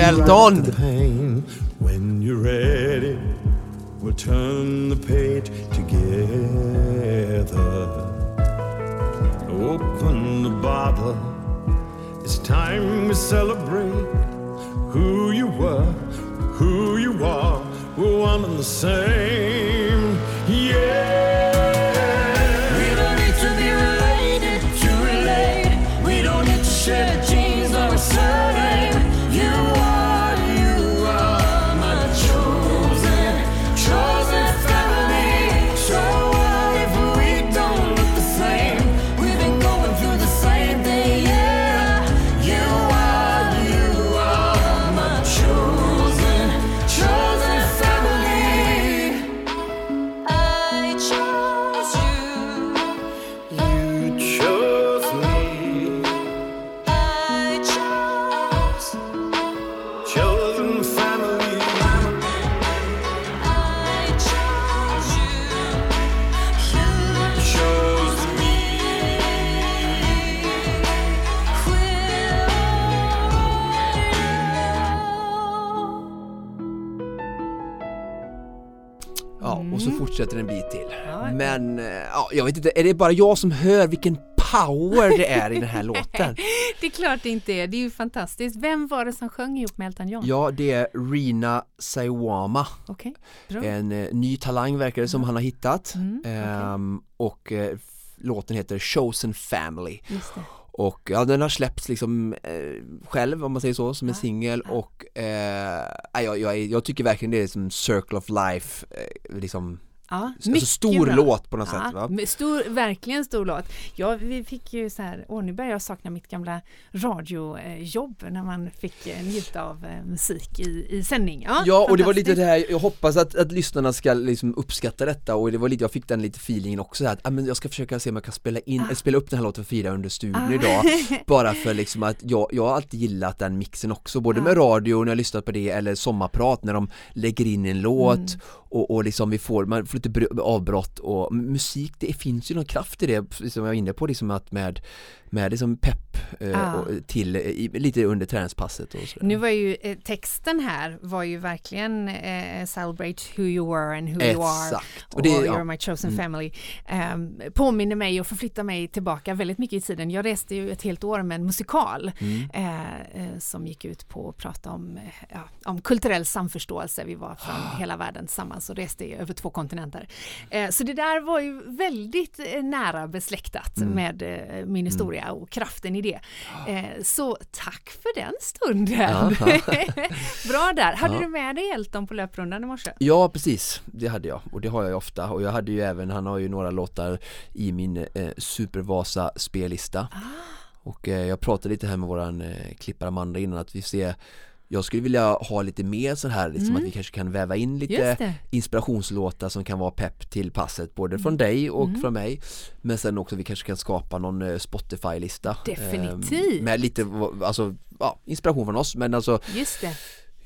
är the pain. When you're ready, we'll turn the page together. Open the bottle. It's time we celebrate who you were, who you are. We're one and the same. Ja, och så fortsätter en bit till Mm. Men, eh, ja, jag vet inte, är det bara jag som hör vilken power det är i den här låten? Det är klart det inte är. Det är ju fantastiskt. Vem var det som sjöng ihop med Elton John? Ja, det är Rina Saiwama bra. En eh, ny talang verkar det som han har hittat Mm, okej. Ehm, Och eh, låten heter Chosen Family Just det. Och ja, den har släppts liksom eh, själv om man säger så, som en singel och eh, ja, jag, jag, jag tycker verkligen det är som Circle of Life, eh, liksom Ja, Alltså stor bra. låt på något Ja, sätt va? Stor, verkligen stor låt. Ja, vi fick ju så här, åh nu börjar jag sakna mitt gamla radiojobb när man fick eh, njuta av eh, musik i, i sändning. Ja, Ja och det var lite det här, jag hoppas att, att lyssnarna ska liksom uppskatta detta och det var lite, jag fick den lite feelingen också att ah, men jag ska försöka se om jag kan spela in, eller spela upp den här låten för Frida under studion Ah. idag Bara för liksom att jag, jag har alltid gillat den mixen också, både med radio när jag lyssnat på det eller sommarprat när de lägger in en låt Mm. och, och liksom vi får, man för lite avbrott och musik, det finns ju någon kraft i det som jag var inne på liksom att med, med liksom pepp eh, Ah. och, till, i, lite under träningspasset och sådär. Nu var ju eh, texten här var ju verkligen eh, celebrate who you were and who you are. Exakt. Och Och det- you're ja. my chosen Mm. family. Um, påminner mig och förflyttar mig tillbaka väldigt mycket i tiden. Jag reste ju ett helt år med en musikal Mm. eh, eh, som gick ut på att prata om, eh, ja, om kulturell samförståelse. Vi var från Ah. hela världen tillsammans och reste över två kontinenter. Eh, så det där var ju väldigt eh, nära besläktat Mm. med eh, min historia och kraften i det. Eh, så tack för den stunden! Bra där! Hade du med dig Elton på löprundan i morse? Ja precis, det hade jag och det har jag ju ofta och jag hade ju även, han har ju några låtar i min eh, Supervasa spellista Ah. och eh, jag pratade lite här med våran eh, klippare Amanda innan att vi ser jag skulle vilja ha lite mer så här, liksom att vi kanske kan väva in Mm. Lite inspirationslåtar som kan vara pepp till passet både från dig och Mm. från mig Men sen också vi kanske kan skapa någon eh, Spotify-lista Definitivt. eh, Med lite, alltså, ja, inspiration från oss men alltså Just det.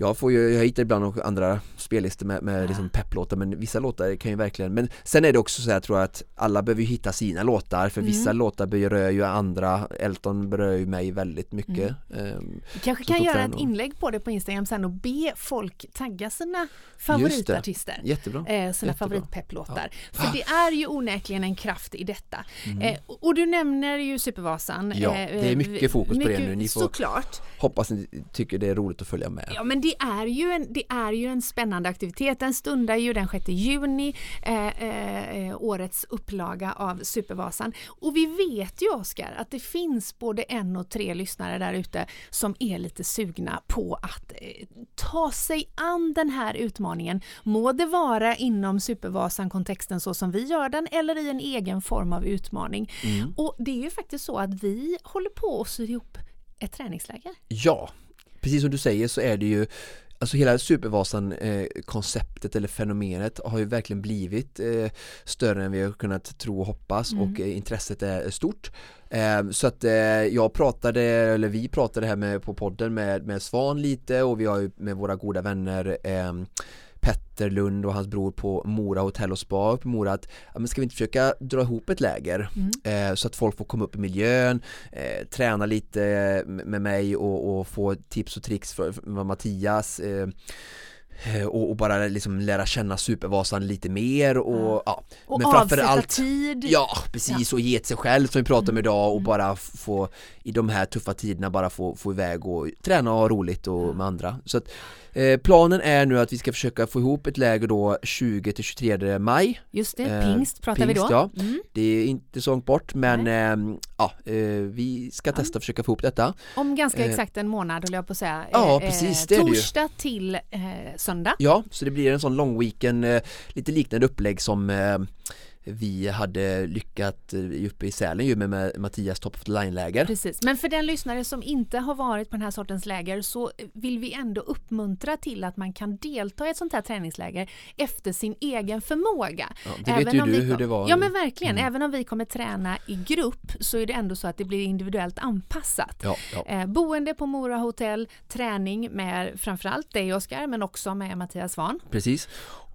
Jag får ju, jag hittar ibland andra spellistor med, med liksom pepplåtar men vissa låtar kan ju verkligen, men sen är det också så här tror jag att alla behöver ju hitta sina låtar för vissa låtar berör ju andra, Elton berör ju mig väldigt mycket Ehm, Vi kanske kan göra ett nog- inlägg på det på Instagram sen och be folk tagga sina favoritartister. Jättebra Eh, sina Jättebra. favoritpepplåtar. För det är ju onekligen en kraft i detta. Eh, och och du nämner ju Supervasan. Mm. Ja, eh, det är mycket fokus på det mycket- nu. Ni får- Såklart. Hoppas ni tycker det är roligt att följa med Ja men det är ju en, det är ju en spännande aktivitet. Den stundar ju den 6 juni, eh, eh, årets upplaga av Supervasan. Och vi vet ju Oskar att det finns både en och tre lyssnare där ute som är lite sugna på att eh, ta sig an den här utmaningen. Må det vara inom Supervasan-kontexten så som vi gör den eller i en egen form av utmaning. Och det är ju faktiskt så att vi håller på att sy ihop ett träningsläger. Ja, precis som du säger så är det ju Alltså hela Supervasan eh, konceptet eller fenomenet har ju verkligen blivit eh, större än vi har kunnat tro och hoppas och eh, intresset är stort. Eh, så att eh, jag pratade, eller vi pratade här med, på podden med, med Svan lite och vi har ju med våra goda vänner eh, Petter Lund och hans bror på Mora hotell och spa uppe i Mora att ja, men ska vi inte försöka dra ihop ett läger? Eh, så att folk får komma upp i miljön, eh, träna lite med mig och, och få tips och tricks från Mattias eh, eh, och, och bara liksom lära känna Supervasan lite mer och ja, Och men framförallt tid. Ja, precis och ge till sig själv som vi pratade om idag Mm. och bara f- få i de här tuffa tiderna bara få, få iväg och träna och ha roligt och med andra. Så att eh, planen är nu att vi ska försöka få ihop ett läger då 20 till 23 maj. Just det, Eh, pingst pratar vi pingst, då. Ja. Mm. Det är inte så långt bort men eh, ja, eh, vi ska testa att försöka få ihop detta. Om ganska Eh, exakt en månad höll jag på att säga. Ja, Eh, precis, det är det. Torsdag till eh, söndag. Ja, så det blir en sån lång weekend, eh, lite liknande upplägg som eh, vi hade lyckat eh, uppe i Sälen ju med, Mattias Top of the Line-läger. Precis. Men för den lyssnare som inte har varit på den här sortens läger så vill vi ändå uppmuntra till att man kan delta i ett sånt här träningsläger efter sin egen förmåga. Ja, det vet ju om du hur det var. Ja men verkligen, Mm. även om vi kommer träna i grupp så är det ändå så att det blir individuellt anpassat. Ja, ja. Eh, boende på Mora hotell, träning med framförallt dig Oskar men också med Mattias Svan. Precis.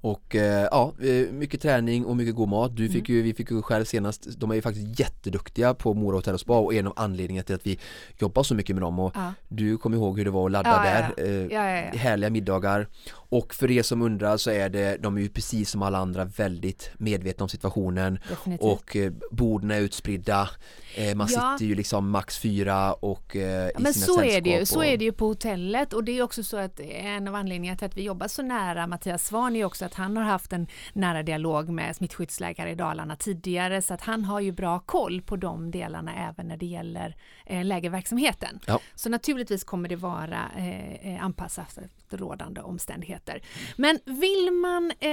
Och eh, ja, eh, mycket träning och mycket god mat. Du fick ju, vi fick ju själv senast, de är ju faktiskt jätteduktiga på Mora Hotell och Spa och en av anledningarna till att vi jobbar så mycket med dem och Ja. du kommer ihåg hur det var att ladda Ja, där. ja. Eh. Härliga middagar. Och för er som undrar så är det, de är ju precis som alla andra väldigt medvetna om situationen Definitivt. och eh, borden är utspridda. Eh, man sitter ju liksom max fyra och eh, i men sina så är det ju. sällskap Så och, är det ju på hotellet och det är också så att en av anledningarna till att vi jobbar så nära Mattias Svan är också att att han har haft en nära dialog med smittskyddsläkare i Dalarna tidigare så att han har ju bra koll på de delarna även när det gäller eh, lägerverksamheten. Ja. Så naturligtvis kommer det vara eh, eh, anpassat efter rådande omständigheter. Men vill man eh,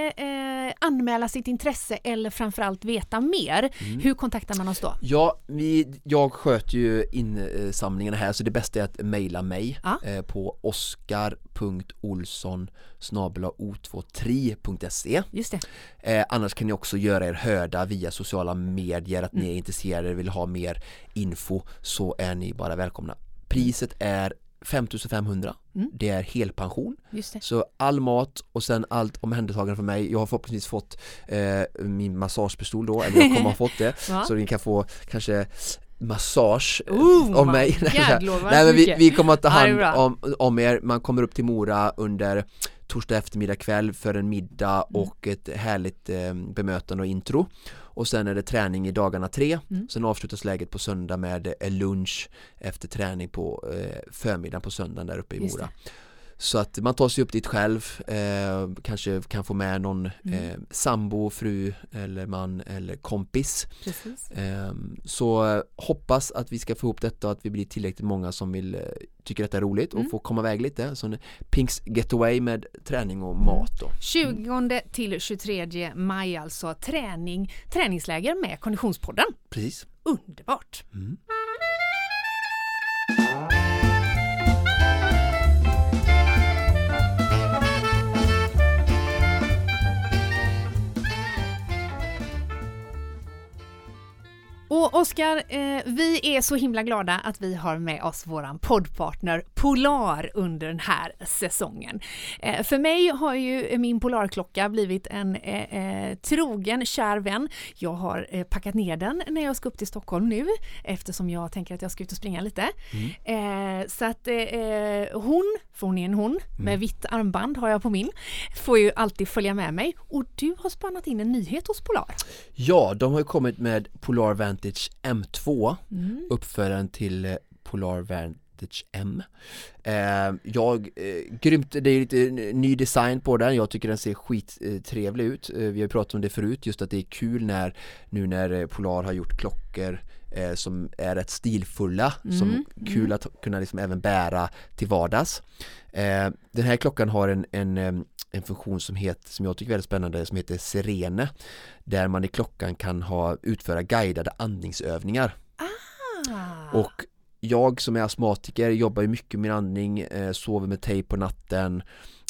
eh, anmäla sitt intresse eller framförallt veta mer, Mm. hur kontaktar man oss då? Ja, vi, jag sköter ju insamlingarna här så det bästa är att mejla mig Ja. eh, på oskar.olsson o23.se Just det. eh, Annars kan ni också göra er hörda via sociala medier att ni Mm. är intresserade och vill ha mer info så är ni bara välkomna. Priset är 5500 Mm. Det är helpension Just det. Så all mat och sen allt omhändertagande från mig Jag har förhoppningsvis fått eh, min massagepistol då, eller jag kommer ha fått det. Så ni kan få kanske massage eh, Oh, av my mig. Nej men vi, vi kommer att ta hand om, om er, man kommer upp till Mora under torsdag eftermiddag kväll för en middag Mm. och ett härligt eh, bemötande och intro. Och sen är det träning i dagarna tre. Mm. sen avslutas läget på söndag med eh, lunch efter träning på eh, förmiddagen på söndagen där uppe i Mora så att man tar sig upp dit själv, eh, kanske kan få med någon Mm. eh, sambo, fru eller man eller kompis eh, Så hoppas att vi ska få ihop detta och att vi blir tillräckligt många som vill eh, tycker detta är roligt och Mm. få komma iväg lite Så en Pinks Getaway med träning och mat då 20 till 23 maj alltså träning, träningsläger med Konditionspodden. Precis Underbart! mm. Och Oskar, eh, vi är så himla glada att vi har med oss våran poddpartner Polar under den här säsongen. Eh, för mig har ju min Polarklocka blivit en eh, eh, trogen kär vän. Jag har eh, packat ner den när jag ska upp till Stockholm nu eftersom jag tänker att jag ska ut och springa lite. Eh, så att hon, för hon är en hon, med vitt armband har jag på min, får ju alltid följa med mig. Och du har spannat in en nyhet hos Polar. Ja, de har ju kommit med Polar Vantage M2 Mm. uppföljaren till eh, Polar Vantage M. Eh, Jag, eh, grymt, det är lite ny design på den, jag tycker den ser skittrevlig ut. Eh, Vi har ju pratat om det förut, just att det är kul när nu när eh, Polar har gjort klockor eh, som är rätt stilfulla, som kul att kunna liksom även bära till vardags. Den här klockan har en, en en funktion som, heter, som jag tycker är väldigt spännande som heter Serene där man i klockan kan ha, utföra guidade andningsövningar. Ah. och jag som är astmatiker jobbar ju mycket med andning, eh, sover med tejp på natten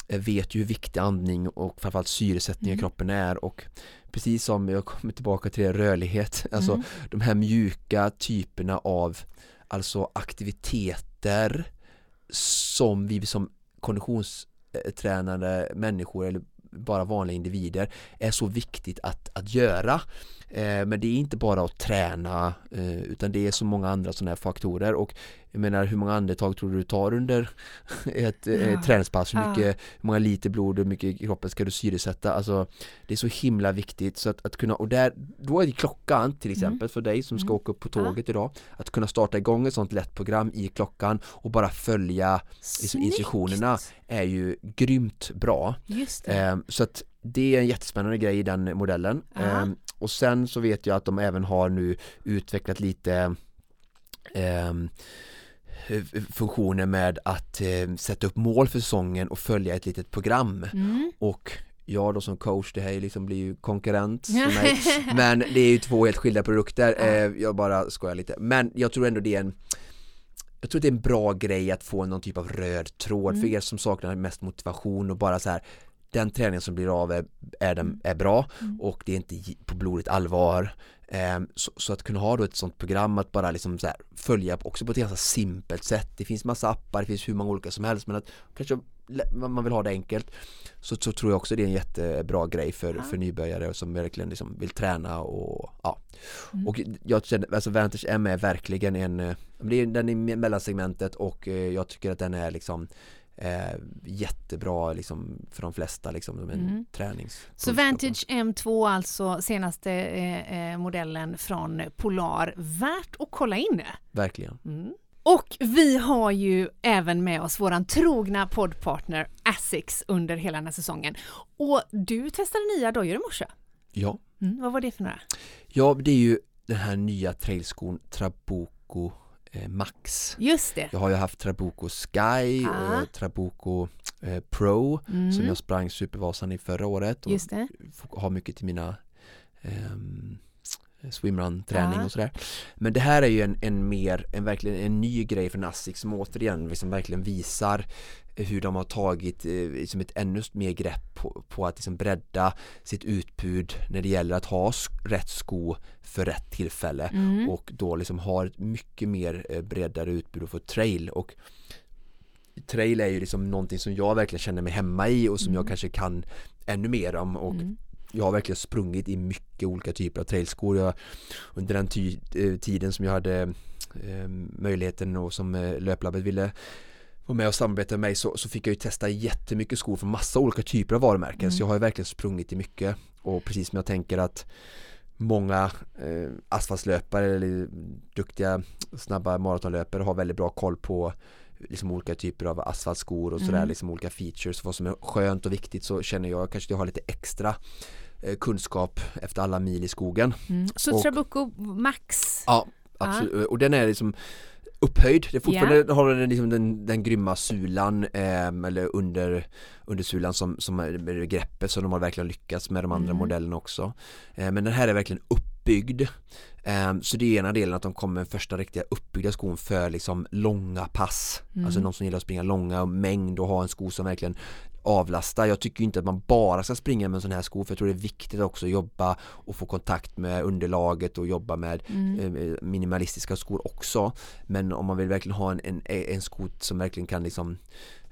eh, vet ju hur viktig andning och framförallt syresättning i kroppen är. Och precis som jag kommer tillbaka till det, rörlighet, alltså de här mjuka typerna av alltså aktiviteter som vi som konditionstränade människor eller bara vanliga individer är så viktigt att, att göra men det är inte bara att träna eh, utan det är så många andra sådana här faktorer och jag menar hur många andetag tror du du tar under ett eh, Ja. träningspass? Hur, Ja. mycket, hur många liter blod, hur mycket i kroppen ska du syresätta? Alltså det är så himla viktigt så att, att kunna, och där, då är det klockan till exempel för dig som ska Mm. åka upp på tåget idag att kunna starta igång ett sånt lätt program i klockan och bara följa liksom, Snyggt. instruktionerna är ju grymt bra Just det. Så att det är en jättespännande grej i den modellen. Ehm, Och sen så vet jag att de även har nu utvecklat lite f- funktioner med att eh, sätta upp mål för säsongen och följa ett litet program. Mm. och jag då som coach, det här är liksom blir ju konkurrent för mig. Men det är ju två helt skilda produkter, eh, jag bara skojar lite. Men jag tror ändå det är en Jag tror det är en bra grej att få någon typ av röd tråd. Mm. för er som saknar mest motivation och bara så här Den träningen som blir av är, är, den, är bra Mm. och det är inte på blodigt allvar Ehm, så, så att kunna ha då ett sånt program att bara liksom så här följa också på ett ganska simpelt sätt Det finns massa appar, det finns hur många olika som helst men att kanske man vill ha det enkelt så, så tror jag också det är en jättebra grej för, Ja. för nybörjare som verkligen liksom vill träna och ja Mm. Och jag känner, alltså Vantage M är verkligen en eh, det är, Den är mellansegmentet och eh, jag tycker att den är liksom eh, jättebra liksom för de flesta liksom som en Mm. tränings Så Vantage M2 alltså senaste eh, eh, modellen från Polar. Värt att kolla in. Verkligen Mm. Och vi har ju även med oss våran trogna poddpartner Asics under hela den här säsongen. Och du testade nya dojor i morse. Ja, Mm, vad var det för några? ja det är ju den här nya trailskon Trabuco Max. Just det. Jag har ju haft Trabuco Sky Ah. och Trabuco eh, Pro Mm, som jag sprang Supervasan i förra året och har mycket till mina ehm, swimrun-träning Ja. och sådär. Men det här är ju en, en mer, en verkligen en ny grej från Asics som återigen liksom verkligen visar hur de har tagit eh, liksom ett ännu mer grepp på, på att liksom bredda sitt utbud när det gäller att ha rätt sko för rätt tillfälle Mm. och då liksom har ett mycket mer eh, bredare utbud och få trail och trail är ju liksom någonting som jag verkligen känner mig hemma i och som jag kanske kan ännu mer om och Mm. jag har verkligen sprungit i mycket olika typer av trailskor. Jag, under den eh, tiden som jag hade eh, möjligheten och som eh, löplabbet ville vara med och samarbeta med mig så, så fick jag ju testa jättemycket skor från massa olika typer av varumärken så jag har ju verkligen sprungit i mycket och precis som jag tänker att många eh, asfaltslöpare eller duktiga snabba maratonlöpare har väldigt bra koll på liksom olika typer av asfaltskor och sådär, Mm. liksom olika features, vad som är skönt och viktigt så känner jag kanske att jag har lite extra eh, kunskap efter alla mil i skogen. Mm. Så Och- Trabuco Max. Ja, absolut. Och den är liksom upphöjd. Det är fortfarande har den liksom den, den grymma sulan eh, eller under, under sulan som, som är greppet som de har verkligen lyckats med de andra Mm. modellerna också. Eh, men den här är verkligen uppbyggd. Eh, så det är ena delen att de kommer med första riktiga uppbyggda skon för liksom långa pass. Mm. Alltså någon som gillar att springa långa och mängd och ha en sko som verkligen avlastar. Jag tycker inte att man bara ska springa med en sån här sko för jag tror det är viktigt också att jobba och få kontakt med underlaget och jobba med Mm. eh, minimalistiska skor också. Men om man vill verkligen ha en, en, en sko som verkligen kan liksom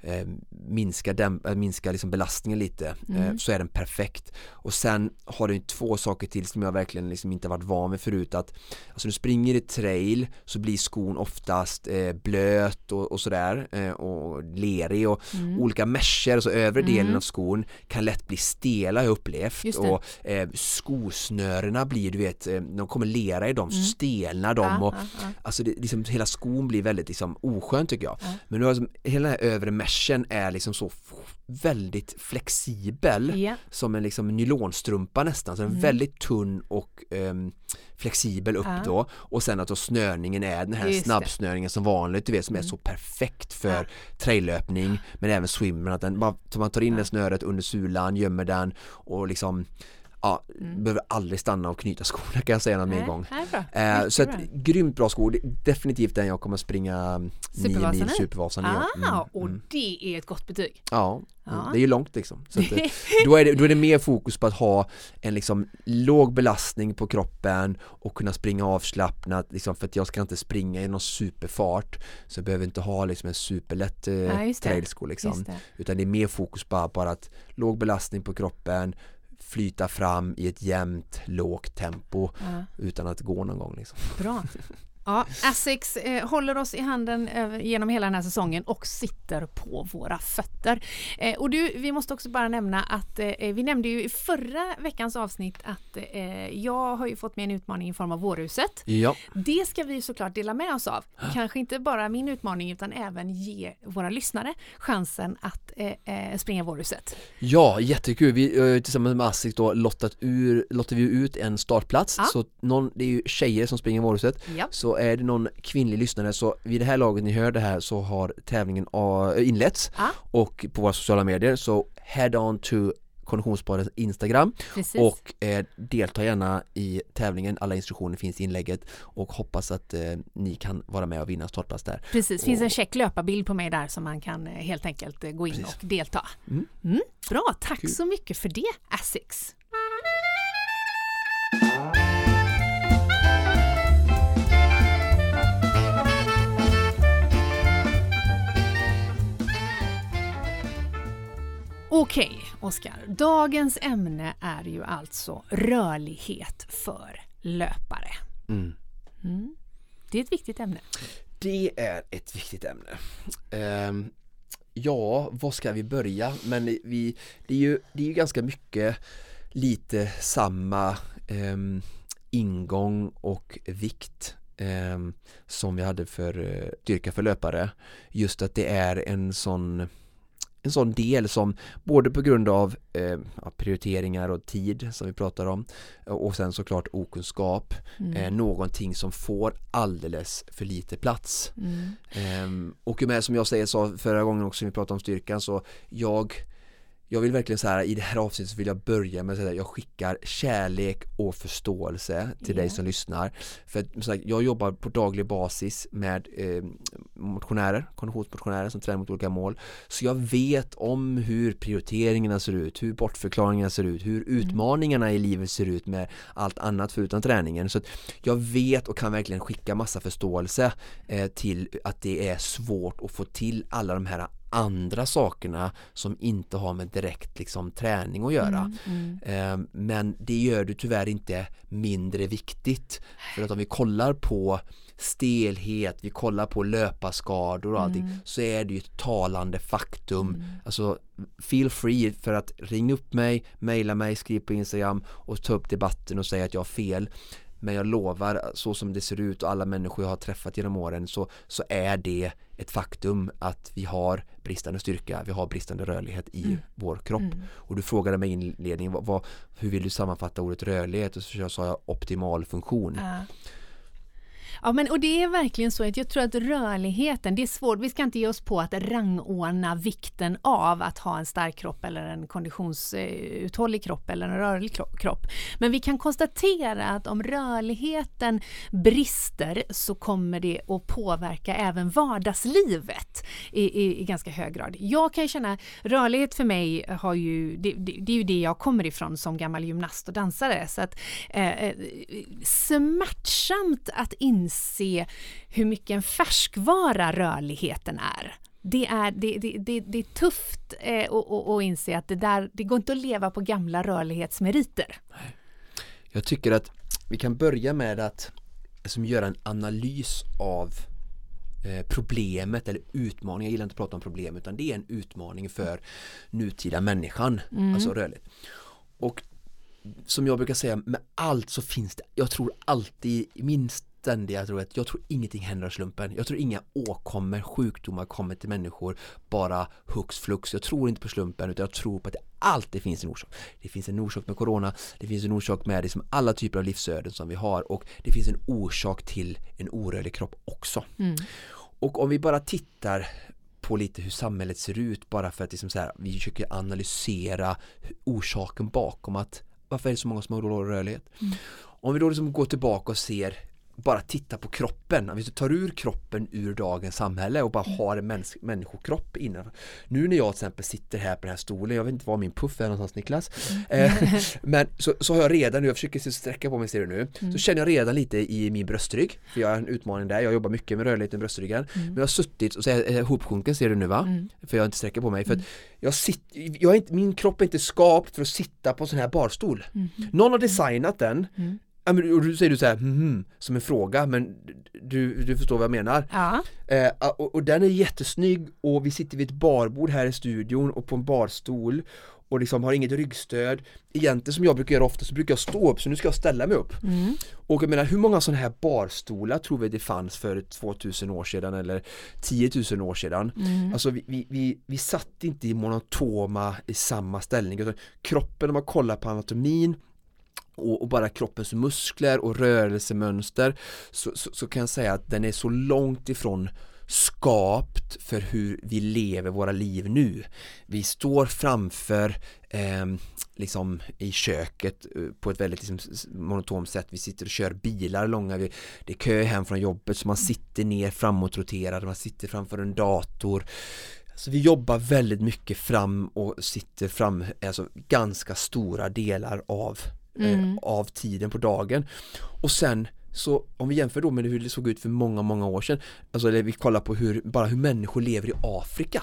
eh, minska, däm, äh, minska liksom belastningen lite eh, Mm. så är den perfekt. Och sen har den ju två saker till som jag verkligen liksom inte varit van vid förut att alltså du springer i trail så blir skon oftast eh, blöt och, och sådär eh, och lerig och Mm. olika mesher, alltså övre delen Mm. av skon kan lätt bli stela har jag upplevt och eh, skosnörena blir du vet, eh, de kommer lera i dem så Mm. stelnar de Ja, och ja, ja. Alltså det, liksom, hela skon blir väldigt liksom, oskön tycker jag. Ja. Men nu har liksom, hela den här övre meshen är liksom så väldigt flexibel Ja. som en liksom nylonstrumpa nästan, så den är Mm. väldigt tunn och ehm, flexibel upp Ja. då och sen att då snörningen är den här Just det. snabbsnörningen som vanligt du vet som är Mm. så perfekt för Ja. traillöpning men även swimmen att den, bara, man tar in Ja. det snöret under sulan, gömmer den och liksom ja, Mm. behöver aldrig stanna och knyta skorna kan jag säga någon mer gång. Eh, så att, grymt bra skor, definitivt den jag kommer springa nio Supervasan mil i? Supervasan ja. Ah, Mm, och mm. det är ett gott betyg. Ja, Ja. det är ju långt liksom. Så att, eh, då, är det, då är det mer fokus på att ha en liksom låg belastning på kroppen och kunna springa avslappnat liksom, för att jag ska inte springa i någon superfart så jag behöver inte ha liksom en superlätt eh, Ja, trailsko liksom. Utan det är mer fokus bara på att låg belastning på kroppen flyta fram i ett jämnt lågt tempo Ja. utan att gå någon gång liksom. Bra. Ja, Asics eh, håller oss i handen eh, genom hela den här säsongen och sitter på våra fötter. Eh, och du, vi måste också bara nämna att eh, vi nämnde ju i förra veckans avsnitt att eh, jag har ju fått med en utmaning i form av vårhuset. Ja, Det ska vi såklart dela med oss av. Kanske inte bara min utmaning utan även ge våra lyssnare chansen att eh, eh, springa vårhuset. Ja, jättekul. Vi eh, tillsammans med Asics då lottat ur, lottar vi ut en startplats. Ja. Så någon, det är ju tjejer som springer Vårhuset. Ja. Så är det någon kvinnlig lyssnare så vid det här laget ni hör det här så har tävlingen äh, inletts Ja. och på våra sociala medier så head on to Konditionspoddens Instagram Precis. och eh, delta gärna i tävlingen. Alla instruktioner finns i inlägget och hoppas att eh, ni kan vara med och vinna startplats där. Precis, finns Och- en check löparbild på mig där som man kan eh, helt enkelt eh, gå in Precis. och delta. Mm. Mm, bra, tack Kul. så mycket för det Asics. Okej, Oskar. Dagens ämne är ju alltså rörlighet för löpare. Mm. Mm. Det är ett viktigt ämne. Det är ett viktigt ämne. Ehm, ja, var ska vi börja? Men vi, det, är ju, det är ju ganska mycket lite samma ehm, ingång och vikt ehm, som vi hade för styrka för löpare. Just att det är en sån en sån del som både på grund av eh, prioriteringar och tid som vi pratar om och sen såklart okunskap Mm. eh, någonting som får alldeles för lite plats. Mm. Ehm, och med som jag säger sa förra gången också när vi pratade om styrkan så jag jag vill verkligen så här i det här avsnittet så vill jag börja med att säga jag skickar kärlek och förståelse till dig Ja. som lyssnar. För att, sagt, jag jobbar på daglig basis med eh, motionärer, konditionsmotionärer som tränar mot olika mål. Så jag vet om hur prioriteringarna ser ut, hur bortförklaringarna ser ut, hur utmaningarna i livet ser ut med allt annat förutom träningen. Så jag vet och kan verkligen skicka massa förståelse eh, till att det är svårt att få till alla de här andra sakerna som inte har med direkt liksom, träning att göra. Eh, Men det gör du tyvärr inte mindre viktigt. För att om vi kollar på stelhet, vi kollar på löparskador och allting så är det ju ett talande faktum. Alltså feel free för att ringa upp mig, mejla mig, skriv på Instagram och ta upp debatten och säga att jag har fel. Men jag lovar, så som det ser ut och alla människor jag har träffat genom åren så, så är det ett faktum att vi har bristande styrka, vi har bristande rörlighet i vår kropp. Och du frågade mig i inledningen, vad, vad, hur vill du sammanfatta ordet rörlighet? Och så sa jag optimal funktion. Ja. Ja, men och det är verkligen så att jag tror att rörligheten, det är svårt, vi ska inte ge oss på att rangordna vikten av att ha en stark kropp eller en konditionsuthållig kropp eller en rörlig kropp. Men vi kan konstatera att om rörligheten brister så kommer det att påverka även vardagslivet i, i, i ganska hög grad. Jag kan känna, rörlighet för mig har ju, det, det, det är ju det jag kommer ifrån som gammal gymnast och dansare. Så att, eh, eh smärtsamt att inse hur mycket en färskvara rörligheten är. Det är, det, det, det, det är tufft eh, att, att, att inse att det, där, det går inte att leva på gamla rörlighetsmeriter. Jag tycker att vi kan börja med att liksom, göra en analys av eh, problemet eller utmaningen. Jag gillar inte att prata om problem utan det är en utmaning för nutida människan, alltså rörligt. Och som jag brukar säga, med allt så finns det, jag tror alltid, min ständiga tror att jag tror ingenting händer av slumpen. Jag tror inga åkommor, sjukdomar kommer till människor bara hux flux. Jag tror inte på slumpen utan jag tror på att det alltid finns en orsak. Det finns en orsak med corona, det finns en orsak med liksom alla typer av livsöden som vi har och det finns en orsak till en orörlig kropp också. Och om vi bara tittar på lite hur samhället ser ut bara för att liksom så här, vi försöker analysera orsaken bakom att varför är det så många som har rörlighet? Om vi då liksom går tillbaka och ser bara titta på kroppen, om vi tar ur kroppen ur dagens samhälle och bara har en mäns- människokropp innan. Nu när jag till exempel sitter här på den här stolen, jag vet inte var min puff är någonstans Niklas. Eh, Men så, så har jag redan nu, jag försöker sträcka på mig ser du nu. Så känner jag redan lite i min bröstrygg För jag har en utmaning där, jag jobbar mycket med rörlighet i bröstryggen. Men jag har suttit och så är jag ihopsjunken ser du nu va? För jag inte sträcker på mig. För att jag sitter, jag är inte, min kropp är inte skapt för att sitta på en sån här barstol. Någon har designat den Ja, men, och då säger du så här, mhm, som en fråga men du, du förstår vad jag menar. Ja. Eh, och, och den är jättesnygg och vi sitter vid ett barbord här i studion och på en barstol och liksom har inget ryggstöd. Egentligen som jag brukar göra ofta så brukar jag stå upp så nu ska jag ställa mig upp. Och jag menar hur många sådana här barstolar tror vi det fanns för 2000 år sedan eller 10 000 år sedan? Alltså vi, vi, vi, vi satt inte i monotoma i samma ställning. Utan kroppen om man kollar på anatomin och, och bara kroppens muskler och rörelsemönster så, så, så kan jag säga att den är så långt ifrån skapt för hur vi lever våra liv nu. Vi står framför eh, liksom i köket eh, på ett väldigt liksom, monotont sätt. Vi sitter och kör bilar långa, vi, det är kö hem från jobbet så man sitter ner framåtroterad, man sitter framför en dator. Så vi jobbar väldigt mycket fram och sitter fram, alltså ganska stora delar av, eh, av tiden på dagen. Och sen så om vi jämför då med hur det såg ut för många, många år sedan Alltså eller vi kollar på hur, bara hur människor lever i Afrika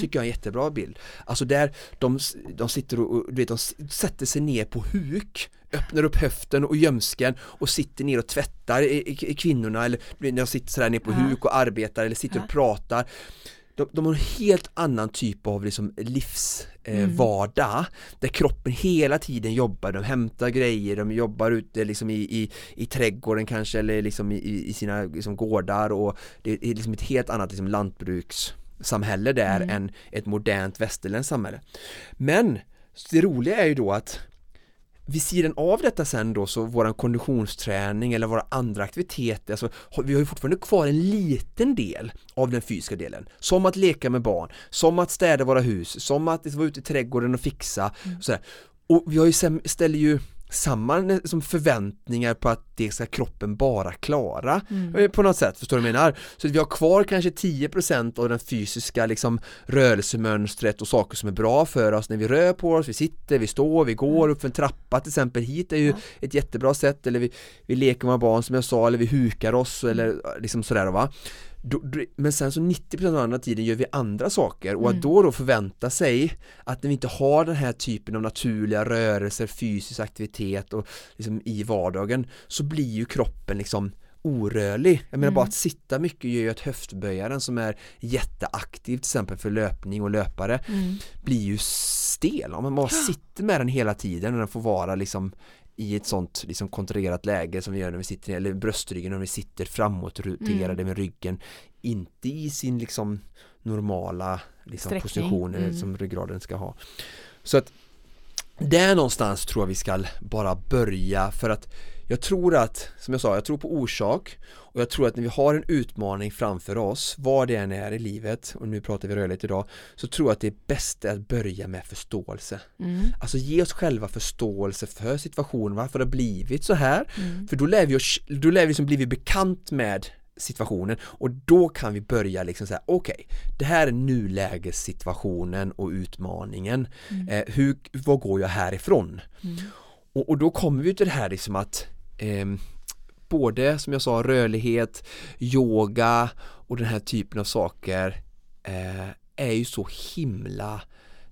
Tycker jag är en jättebra bild. Alltså där de, de sitter och, du vet, de sätter sig ner på huk Öppnar upp höften och gömsken och sitter ner och tvättar i, i, i kvinnorna eller de sitter sådär ner på huk och arbetar eller sitter och pratar de, de har en helt annan typ av liksom livsvardag eh, Mm. där kroppen hela tiden jobbar, de hämtar grejer, de jobbar ute liksom i, i, i trädgården kanske eller liksom i, i sina liksom gårdar och det är liksom ett helt annat liksom lantbrukssamhälle där Mm. än ett modernt västerländskt samhälle. Men det roliga är ju då att vid sidan av detta sen då så våran konditionsträning eller våra andra aktiviteter, alltså, vi har ju fortfarande kvar en liten del av den fysiska delen. Som att leka med barn, som att städa våra hus, som att vara ute i trädgården och fixa. Och, sådär. och vi har ju ställer ju samman som förväntningar på att det ska kroppen bara klara. Eh, på något sätt, förstår du vad jag menar? Så att vi har kvar kanske 10% av den fysiska liksom rörelsemönstret och saker som är bra för oss när vi rör på oss, vi sitter, vi står, vi går upp för en trappa till exempel. Hit är ju ett jättebra sätt eller vi, vi leker med barn som jag sa eller vi hukar oss eller liksom sådär va då, men sen så 90% av andra tiden gör vi andra saker och att då då förvänta sig att när vi inte har den här typen av naturliga rörelser, fysisk aktivitet och liksom i vardagen så blir ju kroppen liksom orörlig. Jag menar bara att sitta mycket gör ju att höftböjaren som är jätteaktiv till exempel för löpning och löpare blir ju stel. Om man bara sitter med den hela tiden och den får vara liksom i ett sånt liksom kontrollerat läge som vi gör när vi sitter eller bröstryggen när vi sitter framåt roterade med ryggen inte i sin liksom normala liksom, position Mm. som ryggraden ska ha. Så att där någonstans tror jag vi ska bara börja för att jag tror att, som jag sa, jag tror på orsak och jag tror att när vi har en utmaning framför oss, vad det än är i livet, och nu pratar vi rörligt idag, så tror jag att det är att börja med förståelse. Alltså ge oss själva förståelse för situationen, varför det har blivit så här. För då lär vi oss, då lär vi liksom bli bekant med situationen och då kan vi börja liksom säga okej, det här är nulägessituationen och utmaningen. Eh, hur, vad går jag härifrån? Och, och då kommer vi till det här liksom att ehm, både som jag sa rörlighet, yoga och den här typen av saker eh, är ju så himla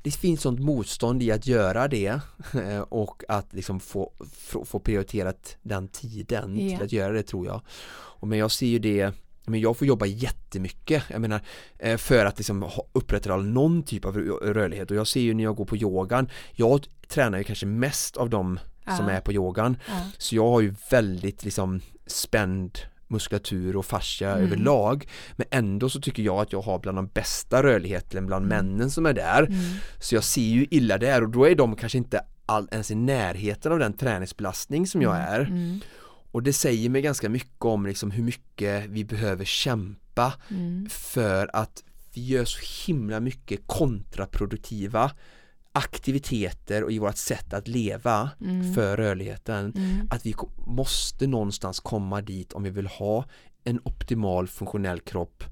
det finns sånt motstånd i att göra det eh, och att liksom få, få, få prioriterat den tiden Ja. till att göra det tror jag. Och men jag ser ju det men jag får jobba jättemycket, jag menar eh, för att liksom upprätthålla någon typ av rö- rörlighet och jag ser ju när jag går på yogan, jag tränar ju kanske mest av dem som Ja. är på yogan. Ja. så jag har ju väldigt liksom spänd muskulatur och fascia överlag. Men ändå så tycker jag att jag har bland de bästa rörligheten bland männen som är där. Så jag ser ju illa där och då är de kanske inte all, ens i närheten av den träningsbelastning som jag är. Och det säger mig ganska mycket om liksom hur mycket vi behöver kämpa för att vi gör så himla mycket kontraproduktiva aktiviteter och i vårt sätt att leva för rörligheten att vi måste någonstans komma dit om vi vill ha en optimal funktionell kropp.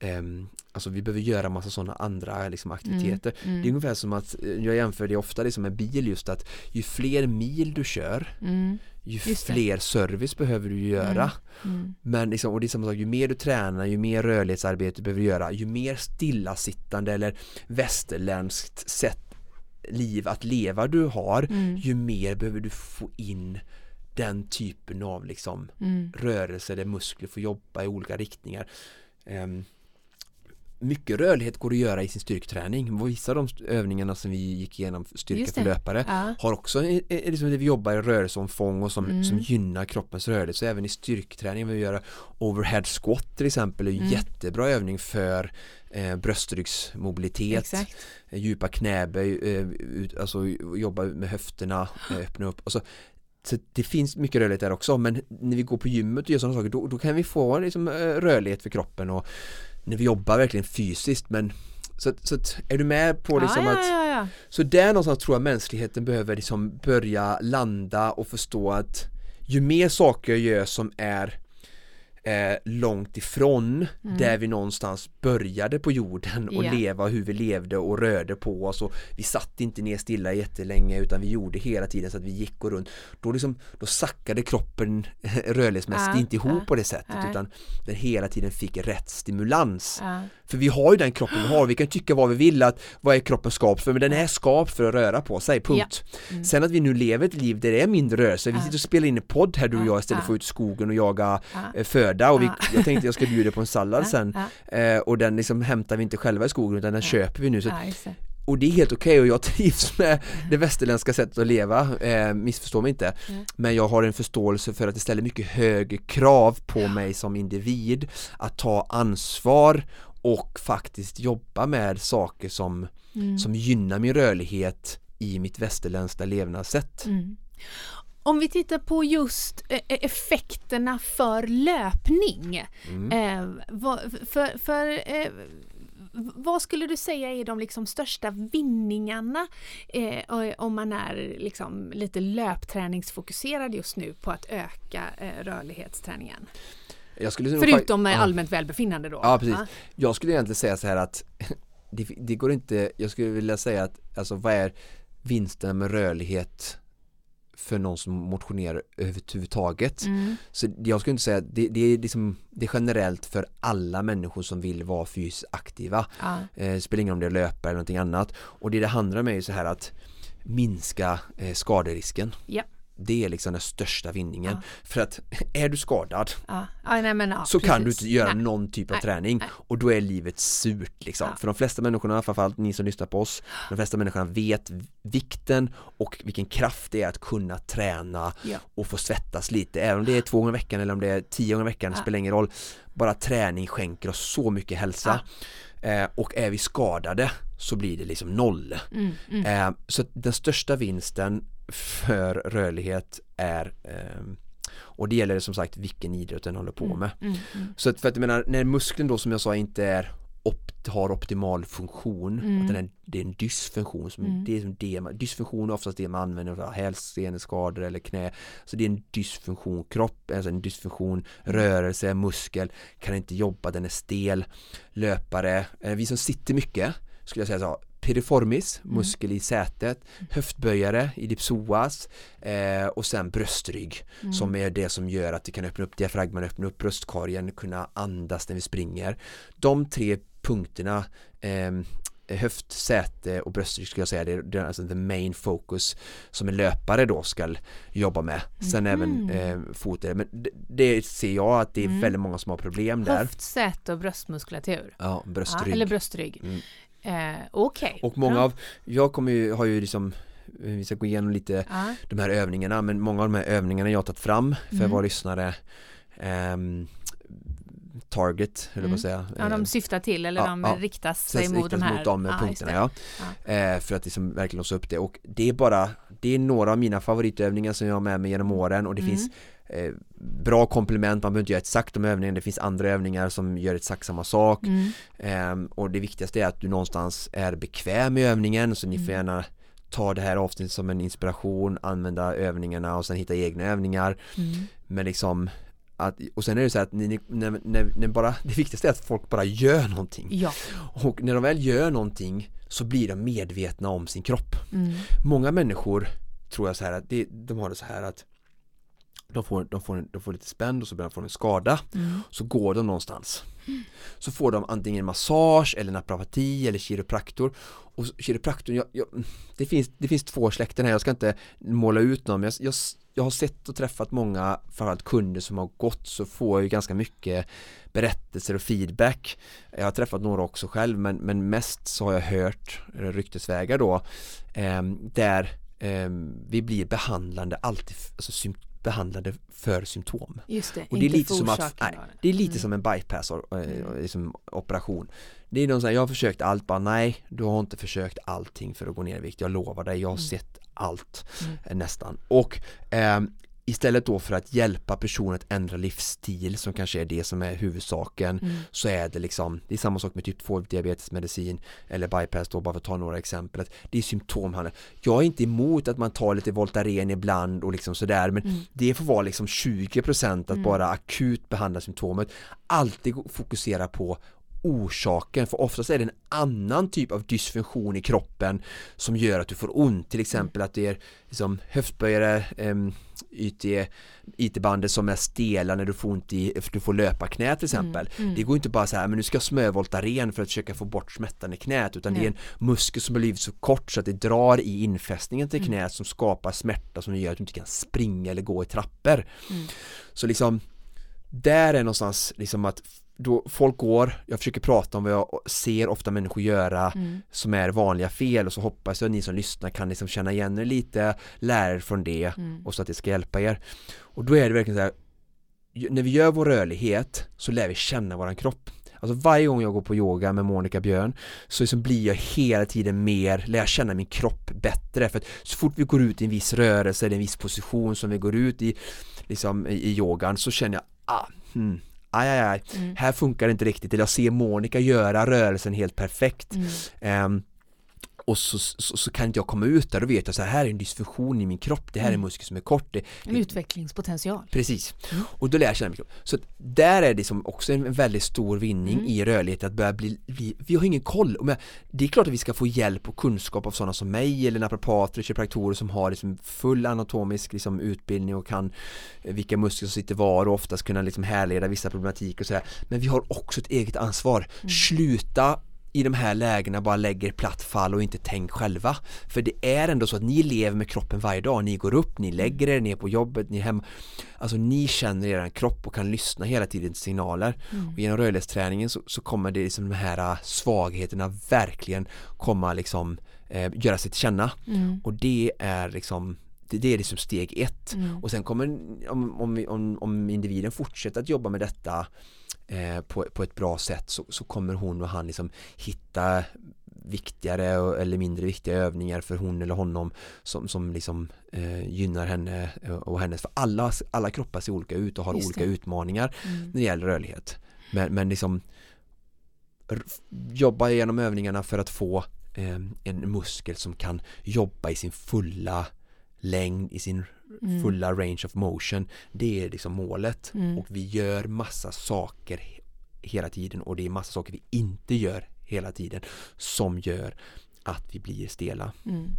Ehm, Alltså vi behöver göra massa sådana andra liksom, aktiviteter. Det är ungefär som att, eh, jag jämför det ofta liksom med bil just att ju fler mil du kör Mm. ju fler service behöver du göra. Mm. men liksom, och det är samma sak, ju mer du tränar, ju mer rörlighetsarbete du behöver göra, ju mer stillasittande eller västerländskt sätt liv att leva du har, Mm. ju mer behöver du få in den typen av liksom Mm. rörelse där muskler får jobba i olika riktningar. Ehm, mycket rörlighet går att göra i sin styrketräning. Vissa av de övningarna som vi gick igenom styrka för löpare Ja. har också eh, eh, liksom det vi jobbar i rörelseomfång och som, Mm. som gynnar kroppens rörelse. Så även i styrketräning vill vi göra overhead squat till exempel är Mm. en jättebra övning för eh, bröstryggsmobilitet, Exakt. eh, djupa knäböj, eh, alltså jobba med höfterna, eh, öppna upp. Alltså, så det finns mycket rörlighet där också men när vi går på gymmet och gör sådana saker då, då kan vi få liksom, rörlighet för kroppen och när vi jobbar verkligen fysiskt men så, så är du med på liksom ja, att ja, ja, så där någonstans tror jag mänskligheten behöver liksom börja landa och förstå att ju mer saker jag gör som är eh, långt ifrån där vi någonstans började på jorden och Ja. leva hur vi levde och rörde på oss och vi satt inte ner stilla jättelänge utan vi gjorde hela tiden så att vi gick och runt då, liksom, då sackade kroppen rörlighetsmässigt Ja, inte ihop ja, på det sättet nej. utan den hela tiden fick rätt stimulans. För vi har ju den kroppen vi har, vi kan tycka vad vi vill att vad är kroppen skapt för, men den är skapt för att röra på sig, punkt. Sen att vi nu lever ett liv där det är mindre rörelse, vi sitter och spelar in en podd här du och jag istället för att ut i skogen och jaga Ja. eh, föda. Och vi, Ja. jag tänkte jag ska bjuda på en sallad Ja, sen. Ja. eh, och den liksom hämtar vi inte själva i skogen utan den köper vi nu. Så, Ja, och det är helt okej och jag trivs med det västerländska sättet att leva, eh, missförstå mig inte. Mm. men jag har en förståelse för att det ställer mycket högre krav på mig som individ att ta ansvar och faktiskt jobba med saker som, Mm. som gynnar min rörlighet i mitt västerländska levnadssätt. Mm. Om vi tittar på just eh, effekterna för löpning. Mm. Eh, vad, för, för, eh, vad skulle du säga är de liksom största vinningarna eh, om man är liksom lite löpträningsfokuserad just nu på att öka eh, rörlighetsträningen? Nog Förutom med allmänt välbefinnande då? Ja precis. Jag skulle egentligen säga så här att det, det går inte, jag skulle vilja säga att alltså vad är vinsten med rörlighet för någon som motionerar överhuvudtaget. Mm. Så jag skulle inte säga att det, det, är liksom, det är generellt för alla människor som vill vara fysiskt aktiva. Ja. Eh, spelar ingen om det är löpare eller någonting annat. Och det det handlar om är ju så här att minska eh, skaderisken. Ja. Det är liksom den största vinningen. Ja. För att är du skadad Ja. Ja, nej, men, så kan du precis. inte göra Nej. någon typ av Nej, träning och då är livet surt liksom. För de flesta människorna, framförallt ni som lyssnar på oss, de flesta människorna vet vikten och vilken kraft det är att kunna träna och få svettas lite, även om det är två gånger i veckan eller om det är tio gånger i veckan, det spelar ingen roll. Bara träning skänker oss så mycket hälsa. Eh, och är vi skadade så blir det liksom noll. Mm, mm. Eh, så den största vinsten för rörlighet är ehm, och det gäller som sagt vilken idrott den håller på med. Mm, mm. Så att för att jag menar, när muskeln då som jag sa inte är opt, har optimal funktion, Mm. att den är, det är en dysfunktion, som, Mm. det är som det, dysfunktion är oftast det man använder för hälseneskador eller knä, så det är en dysfunktion, kropp, alltså en dysfunktion, rörelse, muskel, kan inte jobba, den är stel, löpare, eh, vi som sitter mycket, skulle jag säga så, piriformis, Mm. muskel i sätet, höftböjare i dipsoas eh, och sen bröstrygg Mm. som är det som gör att vi kan öppna upp diafragman, öppna upp bröstkorgen, kunna andas när vi springer. De tre punkterna eh, höft, säte och bröstrygg skulle jag säga det är, det är alltså the main focus som en löpare då ska jobba med. Sen även eh, foten, men det, det ser jag att det är Mm. väldigt många som har problem där. Höft, säte och bröstmuskulatur. Ja, Ja, bröstrygg. eller bröstrygg. Mm. Eh, Okej. Och många av, jag kommer ju, har ju liksom vi ska gå igenom lite Ja. de här övningarna men många av de här övningarna jag har tagit fram för Mm. våra lyssare ehm, Target, jag på att säga ja, de Eh, syftar till eller ja, de ja. riktas sig mot de här mot de just punkterna ja. Eh, för att liksom verkligen låsa upp det och det är bara det är några av mina favoritövningar som jag har med mig genom åren och det Mm. finns bra komplement, man behöver inte göra exakt de övningarna, det finns andra övningar som gör exakt samma sak Mm. Ehm, och det viktigaste är att du någonstans är bekväm med övningen så ni Mm. får gärna ta det här avsnittet som en inspiration, använda övningarna och sen hitta egna övningar Mm. men liksom att, och sen är det så här att ni, när, när, när bara, det viktigaste är att folk bara gör någonting Ja. och när de väl gör någonting så blir de medvetna om sin kropp Mm. Många människor tror jag så här att det, de har det så här att de får, de, får, de får lite spänd och så börjar de få en skada. Mm. så går de någonstans. Så får de antingen massage eller naprapati eller kiropraktor. Och kiropraktorn, jag, jag, det, finns, det finns två släkten här, jag ska inte måla ut någon men jag, jag, jag har sett och träffat många framförallt kunder som har gått så får jag ju ganska mycket berättelser och feedback. Jag har träffat några också själv men, men mest så har jag hört ryktesvägar då eh, där eh, vi blir behandlande alltid, alltså sym- behandlade för symptom Just det, och det är lite som att, nej, det. är lite Mm. som en bypass och, och, liksom operation Det är någon sån här, jag har försökt allt, bara nej du har inte försökt allting för att gå ner i vikt, jag lovar dig, jag har sett allt Mm. eh, nästan och ehm, Istället då för att hjälpa personen att ändra livsstil som kanske är det som är huvudsaken Mm. så är det liksom, det är samma sak med typ 2 diabetesmedicin eller bypass då bara för att ta några exempel att det är symptomhandel. Jag är inte emot att man tar lite Voltaren ibland och liksom sådär men Mm. det får vara liksom 20% att bara akut behandla symptomet. Alltid fokusera på orsaken för oftast är det en annan typ av dysfunktion i kroppen som gör att du får ont till exempel att det är liksom höftböjare IT, IT-bandet som är stela när du får ont i, du får löpa knät till exempel. mm. Det går inte bara så här, men nu ska jag smörja Voltaren för att försöka få bort smärtan i knät utan det är Nej. en muskel som har blivit så kort så att det drar i infästningen Mm. till knät som skapar smärta som gör att du inte kan springa eller gå i trappor. Mm. Så liksom där är någonstans liksom att då folk går, jag försöker prata om vad jag ser ofta människor göra Mm. som är vanliga fel och så hoppas jag att ni som lyssnar kan liksom känna igen er lite, lära er från det Mm. och så att det ska hjälpa er. Och då är det verkligen så här, när vi gör vår rörlighet så lär vi känna våran kropp. Alltså varje gång jag går på yoga med Monica Björn så liksom blir jag hela tiden mer, lär jag känna min kropp bättre för att så fort vi går ut i en viss rörelse eller en viss position som vi går ut i liksom i yogan så känner jag ah, hmm, aj, aj, aj. Mm. här funkar det inte riktigt eller jag ser Monica göra rörelsen helt perfekt Mm. Ehm, och så, så, så kan inte jag komma ut där, då vet jag så här, här är en dysfunktion i min kropp, det här är en Mm. muskel som är kort, det, En utvecklingspotential. Precis, Mm. och då lär jag känna min kropp. Så där är det som också en väldigt stor vinning Mm. i rörlighet att börja bli, vi, vi har ingen koll. Jag, det är klart att vi ska få hjälp och kunskap av sådana som mig eller naprapater och kiropraktorer som har liksom full anatomisk liksom utbildning och kan eh, vilka muskler som sitter var och oftast kunna liksom härleda vissa problematik och sådär. Men vi har också ett eget ansvar. Mm. Sluta i de här lägena bara lägger platt fall och inte tänk själva. För det är ändå så att ni lever med kroppen varje dag. Ni går upp, ni lägger er, ni är på jobbet, ni är hemma. Alltså ni känner er kropp och kan lyssna hela tiden till signaler. Och genom rörlighetsträningen så, så kommer det liksom de här äh, svagheterna verkligen komma liksom eh, göra sig till känna. Mm. Och det är liksom det, är liksom steg ett. Mm. Och sen kommer, om, om, om, om individen fortsätter att jobba med detta på, på ett bra sätt så, så kommer hon och han liksom hitta viktigare eller mindre viktiga övningar för hon eller honom som, som liksom eh, gynnar henne eh, och hennes, för alla, alla kroppar ser olika ut och har Just olika det. utmaningar Mm. när det gäller rörlighet. Men, men liksom jobba igenom övningarna för att få eh, en muskel som kan jobba i sin fulla längd, i sin Mm. fulla range of motion. Det är liksom målet. Mm. Och vi gör massa saker he- hela tiden och det är massa saker vi inte gör hela tiden som gör att vi blir stela. Mm.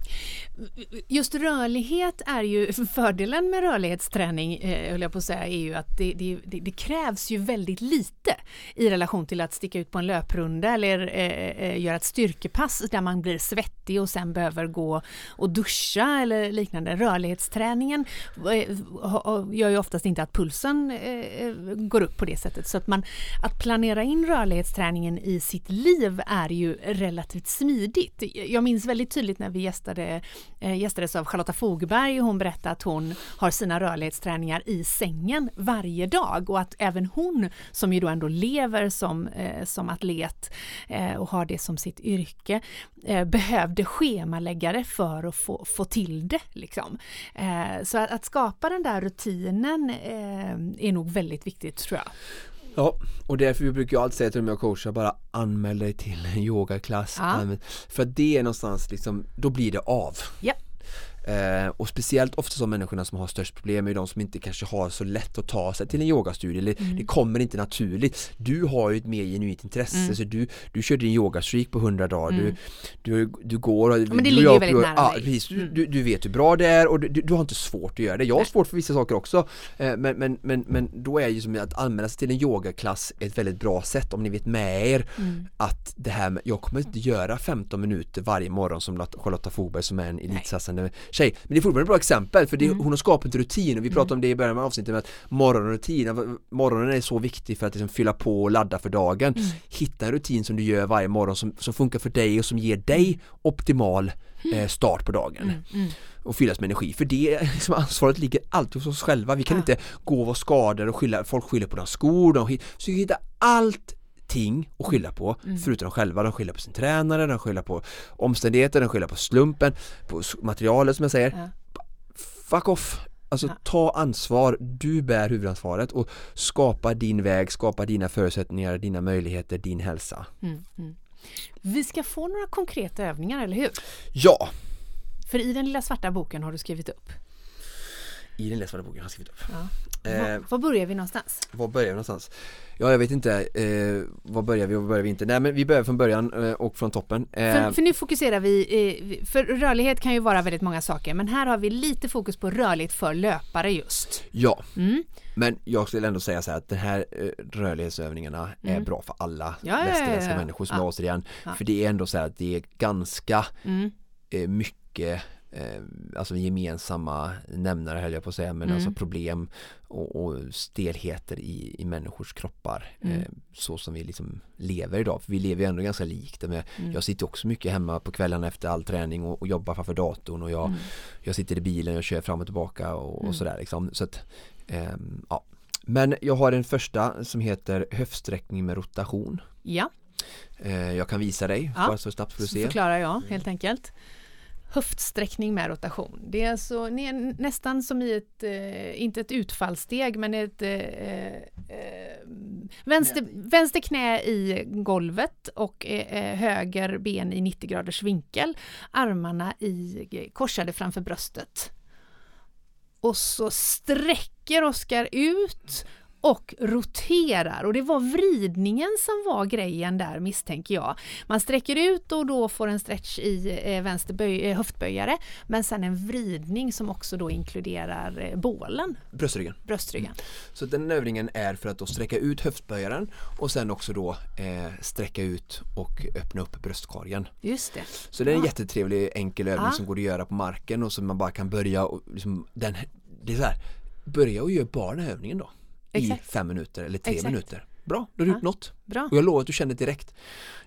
Just rörlighet är ju, fördelen med rörlighetsträning, eh, höll jag på att säga, är ju att det, det, det, det krävs ju väldigt lite i relation till att sticka ut på en löprunda eller eh, eh göra ett styrkepass där man blir svettig och sen behöver gå och duscha eller liknande. Rörlighetsträningen eh, gör ju oftast inte att pulsen eh, eh, går upp på det sättet. Så att, man, att planera in rörlighetsträningen i sitt liv är ju relativt smidigt. Jag minns väldigt tydligt när vi gästade, eh, gästades av Charlotta Fogberg och hon berättade att hon har sina rörlighetsträningar i sängen varje dag och att även hon som ju då ändå lever som, eh, som atlet eh, och har det som sitt yrke eh, behövde schemaläggare för att få, få till det. Liksom. Eh, så att, att skapa den där rutinen eh, är nog väldigt viktigt tror jag. Ja, och därför brukar jag alltid säga till dem jag coachar bara anmäl dig till en yogaklass. Ja. För det är någonstans liksom, då blir det av. Ja. Eh, och speciellt ofta de människorna som har störst problem är de som inte kanske har så lätt att ta sig till en yogastudie eller Mm. det kommer inte naturligt. Du har ju ett mer genuint intresse Mm. så du, du kör din yogastreak på 100 dagar, du, du, du går och men det du ligger ju väldigt nära dig. precis, du, Mm. du, du vet hur bra det är och du, du, har inte svårt att göra det. Jag har Nej. svårt för vissa saker också eh, men, men, men, men då är ju som att anmäla sig till en yogaklass ett väldigt bra sätt om ni vet med er Mm. att det här med, jag kommer inte göra 15 minuter varje morgon som Lotta- Charlotta Fogberg som är en elitsatsande tjej men det är fortfarande ett bra exempel för det, Mm. hon har skapat en rutin och vi pratade om det i början av avsnittet med att morgonrutin, att morgonen är så viktig för att liksom fylla på och ladda för dagen Mm. hitta en rutin som du gör varje morgon som, som funkar för dig och som ger dig optimal eh, start på dagen Mm. Mm. och fyllas med energi för det, liksom, ansvaret ligger alltid hos oss själva vi kan Ja. inte gå och vara skadade och skylla, folk skyller på deras skor, de, så vi hittar allting att skylla på Mm. förutom de själva, de skyller på sin tränare, de skyller på omständigheter, de skyller på slumpen, på materialet som jag säger Ja. Fuck off! Alltså Ja. ta ansvar, du bär huvudansvaret och skapa din väg, skapa dina förutsättningar, dina möjligheter, din hälsa Mm. Mm. Vi ska få några konkreta övningar, eller hur? Ja! För i den lilla svarta boken har du skrivit upp. I den läsvärda boken jag skrivit upp Ja. Eh, Var, var börjar vi någonstans? Var börjar vi någonstans? Ja, jag vet inte, eh, var börjar vi och var börjar vi inte? Nej men vi börjar från början eh, och från toppen eh, För, för nu fokuserar vi, eh, för rörlighet kan ju vara väldigt många saker, men här har vi lite fokus på rörlighet för löpare just. Ja, Mm. men jag skulle ändå säga så här att den här eh, rörlighetsövningarna är Mm. bra för alla Ja, ja, ja, västerländska ja. människor som Ja. är återigen. För det är ändå så här att det är ganska Mm. mycket alltså gemensamma nämnare höll jag på att säga men Mm. alltså problem och, och stelheter i, i människors kroppar Mm. eh, så som vi liksom lever idag för vi lever ju ändå ganska likt med, Mm. jag sitter också mycket hemma på kvällarna efter all träning och, och jobbar framför datorn och jag, Mm. jag sitter i bilen och kör fram och tillbaka och, Mm. och sådär liksom så att ehm, ja men jag har en första som heter höftsträckning med rotation Ja, eh, jag kan visa dig Ja, bara så snabbt får du så se förklarar jag helt enkelt. Höftsträckning med rotation. Det är alltså nä- nästan som i ett, eh, inte ett utfallssteg, men ett eh, eh, vänster, vänster knä i golvet och eh, eh, höger ben i 90 graders vinkel. Armarna i, korsade framför bröstet. Och så sträcker Oskar ut och roterar och det var vridningen som var grejen där misstänker jag. Man sträcker ut och då får en stretch i eh, vänster böj, eh, höftböjare men sen en vridning som också då inkluderar eh, bålen, bröstryggen bröstryggen. Så den övningen är för att då sträcka ut höftböjaren och sen också då sträcka ut och öppna upp bröstkorgen. Just det. Så det är en Ja. jättetrevlig enkel övning Ja. som går att göra på marken och som man bara kan börja och liksom, den, det är så här, börja och gör bara den här övningen då. Exakt. I fem minuter eller tre Exakt. minuter. Bra, då har du Ja. gjort något. Bra. Och jag lovar att du känner det direkt.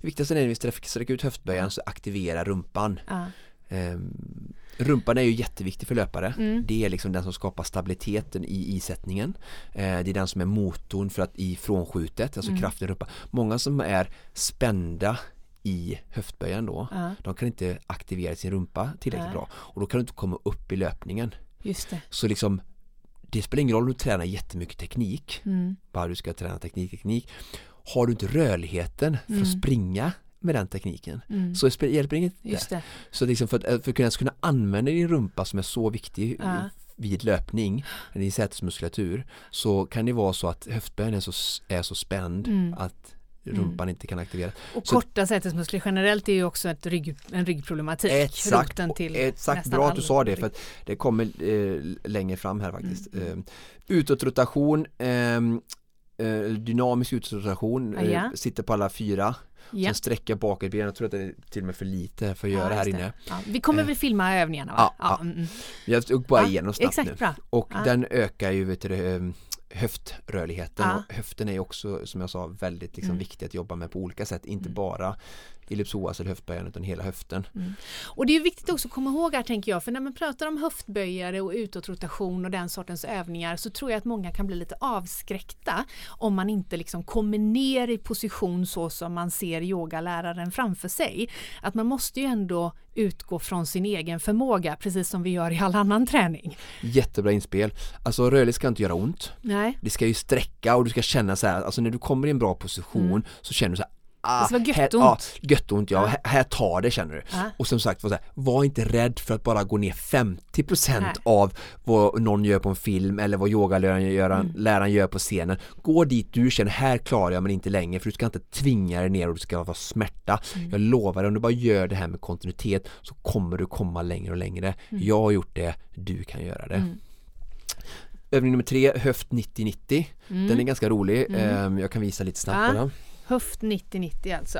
Det viktigaste är när vi sträcker ut höftböjaren så aktivera rumpan. Ja. Ehm, rumpan är ju jätteviktig för löpare. Mm. Det är liksom den som skapar stabiliteten i isättningen. Eh, det är den som är motorn för att i frånskjutet, alltså Mm. kraften i rumpan. Många som är spända i höftböjaren då, Ja. de kan inte aktivera sin rumpa tillräckligt Nej. bra och då kan du inte komma upp i löpningen. Just det. Så liksom det spelar ingen roll om du tränar jättemycket teknik, Mm. bara du ska träna teknik, teknik. Har du inte rörligheten för att Mm. springa med den tekniken Mm. så spe- hjälper det inget Just det. så liksom för att, för att kunna, kunna använda din rumpa som är så viktig Ja. vid löpning, din sätesmuskulatur, så kan det vara så att höftböjen är så, är så spänd Mm. att rumpan inte kan aktiveras. Och Så- korta sätesmuskler generellt är ju också ett rygg, en ryggproblematik. Exakt, exakt bra att du sa det för att det kommer eh, längre fram här faktiskt. Mm, Eh, utåtrotation, ehm, eh, dynamisk utåtrotation, Ah, ja. eh, sitter på alla fyra, Ja. sen sträcker bakåt ben, jag tror att det är till och med för lite för att göra Ja, här inne. Ja, vi kommer Eh. väl filma övningarna va? Ja, ja. mm, mm. Jag tog bara Ja, igenom snabbt Exakt, nu. bra. Och Ja. den ökar ju vet du, det, eh, höftrörligheten Ja. och höften är också som jag sa väldigt liksom, Mm. viktig att jobba med på olika sätt, inte Mm. bara ellipsoas eller höftböjaren utan hela höften. Och det är viktigt också att komma ihåg här tänker jag, för när man pratar om höftböjare och utåtrotation och den sortens övningar så tror jag att många kan bli lite avskräckta om man inte liksom kommer ner i position så som man ser yogaläraren framför sig. Att man måste ju ändå utgå från sin egen förmåga, precis som vi gör i all annan träning. Jättebra inspel. Alltså rörligt ska inte göra ont. Nej, Det ska ju sträcka och du ska känna så här, alltså när du kommer i en bra position så känner du så här Ah, Det ska vara här, göttont. ja, göttont ja. Här, här tar det känner du. Ja. Och som sagt, var, här, var inte rädd för att bara gå ner 50% Nej. av vad någon gör på en film eller vad yogaläraren gör, Mm. läraren gör på scenen. Gå dit du känner, här klarar jag men inte längre för du ska inte tvinga dig ner och det ska vara smärta. Mm. Jag lovar dig, om du bara gör det här med kontinuitet så kommer du komma längre och längre. Mm. Jag har gjort det, du kan göra det. Övning nummer tre, höft 90-90. Den är ganska rolig. Ehm, Jag kan visa lite snabbt Mm. På den höft 90-90 alltså.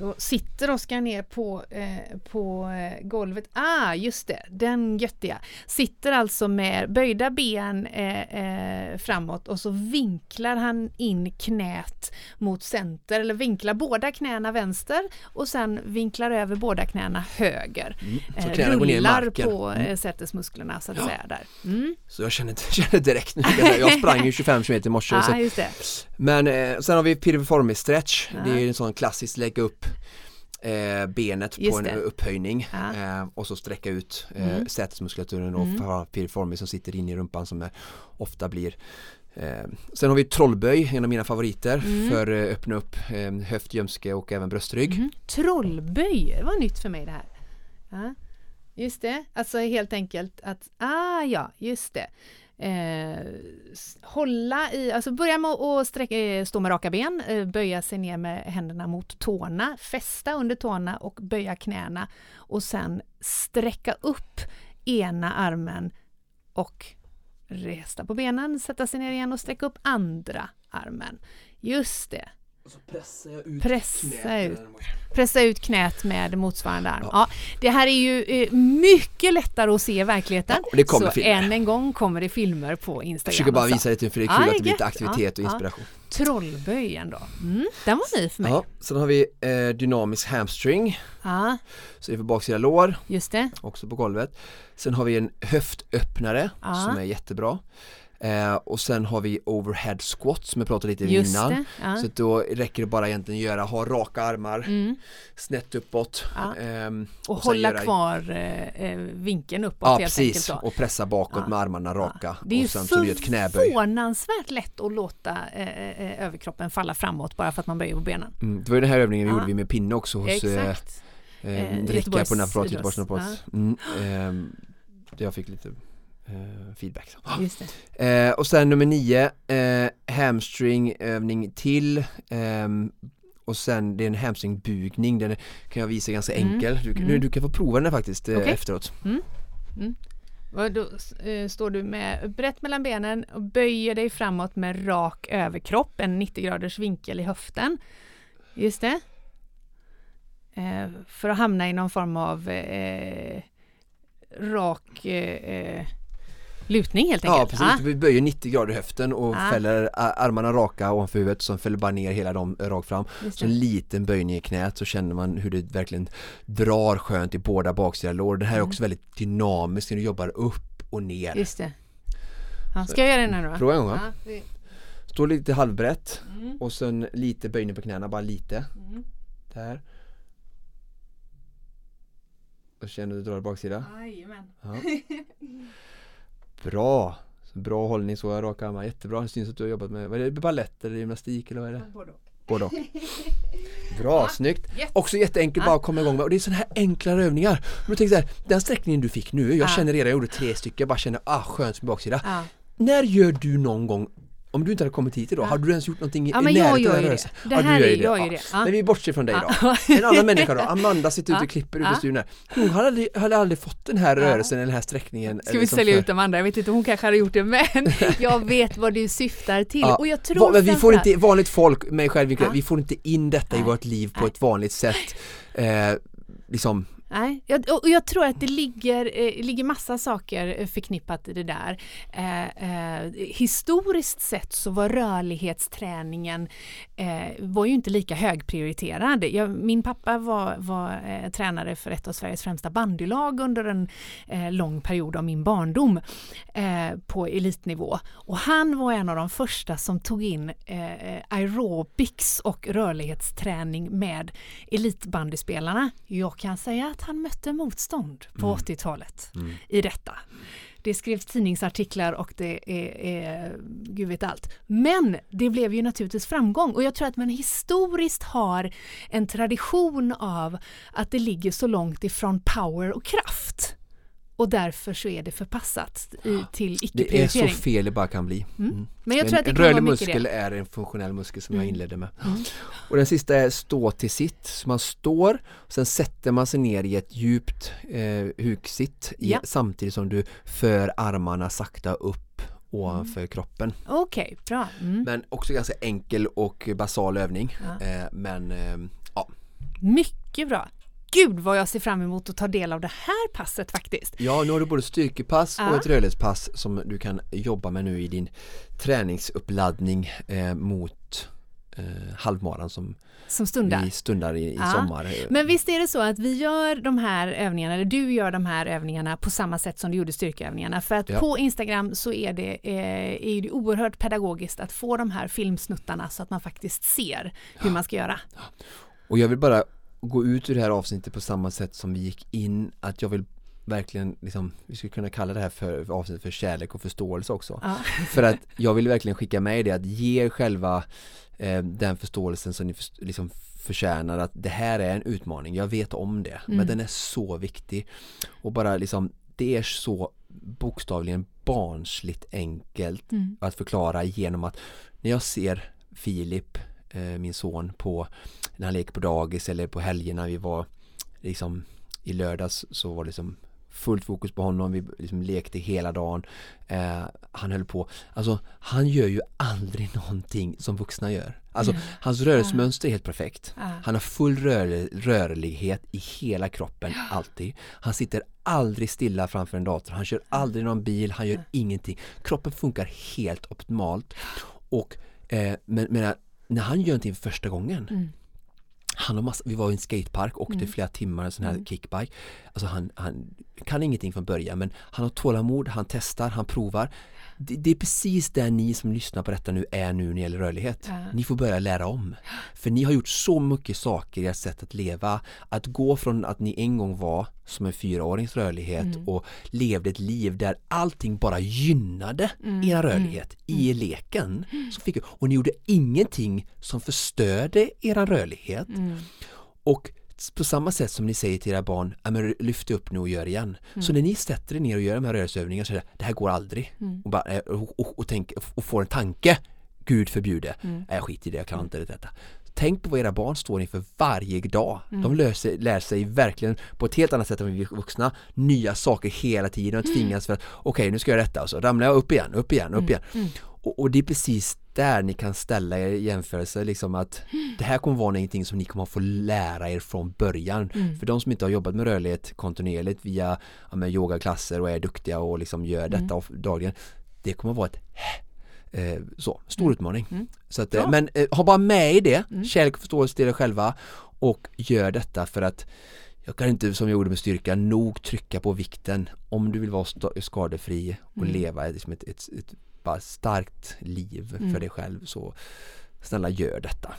Då sitter Oskar ner på, eh, på eh, golvet. Ah, just det, den göttiga. Sitter alltså med böjda ben eh, eh, framåt och så vinklar han in knät mot center, eller vinklar båda knäna vänster och sen vinklar över båda knäna höger. Så Eh, knäna rullar på Mm. eh, sätesmusklerna så att säga där. Mm. Så jag känner, känner direkt nu. Jag sprang ju 25 km i morse. Ja, det. men sen har vi piriformis stretch. Ja. Det är en sån klassisk lägga upp eh, benet Just på en det. upphöjning Ja. eh, och så sträcka ut eh, Mm. sätesmuskulaturen och Mm. mm. piriformis som sitter inne i rumpan som är, ofta blir Eh, sen har vi trollböj, en av mina favoriter Mm. för eh, öppna upp eh, höft, ljumske och även bröstrygg. Mhm. Trollböj, det var nytt för mig det här. Ja, just det, alltså helt enkelt att, ah ja, just det. Eh, hålla i, alltså börja med att sträcka, eh, stå med raka ben, eh, böja sig ner med händerna mot tårna, fästa under tårna och böja knäna och sen sträcka upp ena armen och resta på benen, sätta sig ner igen och sträcka upp andra armen. Just det. Och så pressar jag ut Pressa knät. ut. Pressa ut knät med motsvarande arm. Ja. det här är ju eh, mycket lättare att se i verkligheten. Ja, och det kommer så filmer. än en gång kommer det filmer på Instagram. Jag försöker bara visa det till för det är Ja, kul det att det blir lite aktivitet och Ja, ja. inspiration. Trollböjen då. Mm, den var ny för mig. Ja, sen har vi eh, dynamisk hamstring, Ja, så det är för baksida lår, just det. också på golvet. Sen har vi en höftöppnare Ja. som är jättebra. Eh, och sen har vi overhead squat som jag pratade lite Just innan. det. Ja. Så då räcker det bara egentligen att göra, ha raka armar, Mm. snett uppåt. Ja. ehm, Och, sen hålla göra- kvar eh, eh, vinkeln uppåt Ja helt precis, enkelt. Då. och pressa bakåt Ja. med armarna raka. Det är och sen så ett knäböj. förvånansvärt lätt att låta eh, eh, överkroppen falla framåt bara för att man böjer på benen. Mm, det var ju den här övningen vi gjorde vi med pinne också hos eh, Exakt. eh, Eh, Ricka Göteborgs på Naprapat, idrotts- Göteborgs. Mm, där jag fick lite eh, feedback. Eh, och sen nummer nio, eh, hamstringövning till ehm, och sen det är en hamstringbugning, den kan jag visa ganska Mm, enkel. Du, mm. nu, du kan få prova den här faktiskt eh, Okej. efteråt. Och då eh, står du med brett mellan benen och böjer dig framåt med rak överkropp, en 90 graders vinkel i höften. Just det. Eh, för att hamna i någon form av eh, rak eh, lutning helt Ja enkelt. precis, vi böjer 90 grader i höften och Ah. fäller armarna raka ovanför huvudet som fäller bara ner hela dem rakt fram. Så en liten böjning i knät så känner man hur det verkligen drar skönt i båda baksida lår. Det här är Mm. också väldigt dynamiskt när du jobbar upp och ner. Just det. Ja, ska jag göra den här då? Prova en gång? Ja, Stå lite halvbrett mm, och sen lite böjning på knäna, bara lite. mm. Där. Och känner du drar baksida. Jajamän. Ja. Bra! Bra hållning, så raka armar, jättebra. Det syns att du har jobbat med, vad är det, balett eller gymnastik eller vad är det? Både och. Både och. Bra, snyggt! Yes. Också jätteenkelt bara att komma igång med och det är sådana här enklare övningar. Men du tänker så här, den sträckningen du fick nu, jag Ja. känner redan, jag gjorde tre stycken, jag bara känner ah skönt med baksida. Ja. När gör du någon gång om du inte hade kommit hit idag, Ja. har du ens gjort någonting i Ja, men jag närheten gör av ju den det. rörelsen? Det Ja, du här gör är- jag gör Ja. det. Ja. Men vi bortser från dig Ja. då. En annan människa då, Amanda sitter ute Ja. och klipper ute Ja. i studion här. Hon hade aldrig, hade aldrig fått den här Ja. rörelsen, den här sträckningen. Ska vi som sälja för- ut Amanda? Jag vet inte, hon kanske hade gjort det men jag vet vad du syftar till Ja. och jag tror men vi får inte, vanligt folk, mig själv Ja. vi får inte in detta i vårt liv på ett vanligt sätt. Eh, liksom, Nej, jag, och jag tror att det ligger, eh, ligger massa saker eh, förknippat i det där. Eh, eh, historiskt sett så var rörlighetsträningen eh, var ju inte lika högprioriterad. Jag, min pappa var, var eh, tränare för ett av Sveriges främsta bandylag under en eh, lång period av min barndom eh, på elitnivå. Och han var en av de första som tog in eh, aerobics och rörlighetsträning med elitbandyspelarna. Jag kan säga att han mötte motstånd på 80-talet i detta. Det skrevs tidningsartiklar och det är, är gud vet allt. Men det blev ju naturligtvis framgång och jag tror att man historiskt har en tradition av att det ligger så långt ifrån power och kraft. Och därför så är det förpassat i, till det är så icke-prioritering. fel det bara kan bli. Mm. Men jag en, tror att det en kan vara rörlig muskel det. är en funktionell muskel som jag Mm. inledde med. Mm. Och den sista är stå till sitt. Så man står, och sen sätter man sig ner i ett djupt eh, huksitt i, Ja. samtidigt som du för armarna sakta upp ovanför Mm. kroppen. Okej, bra. Mm. Men också ganska enkel och basal övning. Ja. Eh, men eh, ja, Mycket bra. Gud vad jag ser fram emot att ta del av det här passet faktiskt. Ja, nu har du både styrkepass Ja. och ett rörlighetspass som du kan jobba med nu i din träningsuppladdning eh, mot eh, halvmaran som Som stundar. vi stundar i, i Ja. sommar. Men visst är det så att vi gör de här övningarna, eller du gör de här övningarna på samma sätt som du gjorde styrkeövningarna. För att Ja. på Instagram så är det, eh, är det oerhört pedagogiskt att få de här filmsnuttarna så att man faktiskt ser hur man ska göra. Och jag vill bara gå ut ur det här avsnittet på samma sätt som vi gick in, att jag vill verkligen, liksom, vi skulle kunna kalla det här för, för avsnittet för kärlek och förståelse också. Ja. För att jag vill verkligen skicka med det att ge er själva eh, den förståelsen som ni för, liksom förtjänar att det här är en utmaning, jag vet om det, men Mm. den är så viktig. Och bara liksom, det är så bokstavligen barnsligt enkelt Mm. att förklara genom att när jag ser Filip, min son, på när han leker på dagis eller på helgerna vi var liksom i lördags så var det liksom fullt fokus på honom, vi liksom lekte hela dagen. Eh, han höll på, alltså han gör ju aldrig någonting som vuxna gör. Alltså hans rörelsemönster är helt perfekt. Ja. Han har full rör, rörlighet i hela kroppen, alltid. Han sitter aldrig stilla framför en dator, han kör aldrig någon bil, han gör ingenting. Kroppen funkar helt optimalt. Och eh, men, men när han gör någonting för första gången Mm. han har massa, vi var i en skatepark, åkte flera timmar en sån Mm. här kickbike. Alltså han, han kan ingenting från början men han har tålamod, han testar, han provar. Det, det är precis där ni som lyssnar på detta nu är nu när det gäller rörlighet. Ja. Ni får börja lära om. För ni har gjort så mycket saker i ert sätt att leva. Att gå från att ni en gång var som en fyraårings rörlighet Mm. och levde ett liv där allting bara gynnade Mm. er rörlighet i leken. Så fick, och ni gjorde ingenting som förstörde er rörlighet. Mm. Och på samma sätt som ni säger till era barn, "Ja, men lyft upp nu och gör igen. Så när ni sätter er ner och gör de här rörelseövningarna så är det, det här går aldrig. Och, bara, eh, och, och, och, tänk, och får en tanke, Gud förbjude, mm. jag skiter i det, jag kan inte detta. Tänk på vad era barn står inför varje dag. De lär sig, lär sig verkligen på ett helt annat sätt än vi vuxna nya saker hela tiden och tvingas för att okej nu ska jag göra detta och så ramlar jag upp igen, upp igen, upp igen. Och, och det är precis där ni kan ställa er jämförelse liksom att det här kommer vara någonting som ni kommer få lära er från början. För de som inte har jobbat med rörlighet kontinuerligt via ja, med yogaklasser och är duktiga och liksom gör detta of- dagligen. Det kommer vara ett så, stor utmaning. Så att, eh, Bra. men eh, ha bara med i det, kärlek och förståelse till er själva och gör detta för att jag kan inte som jag gjorde med styrka nog trycka på vikten. Om du vill vara skadefri och leva liksom ett, ett, ett bara starkt liv för dig själv så snälla gör detta.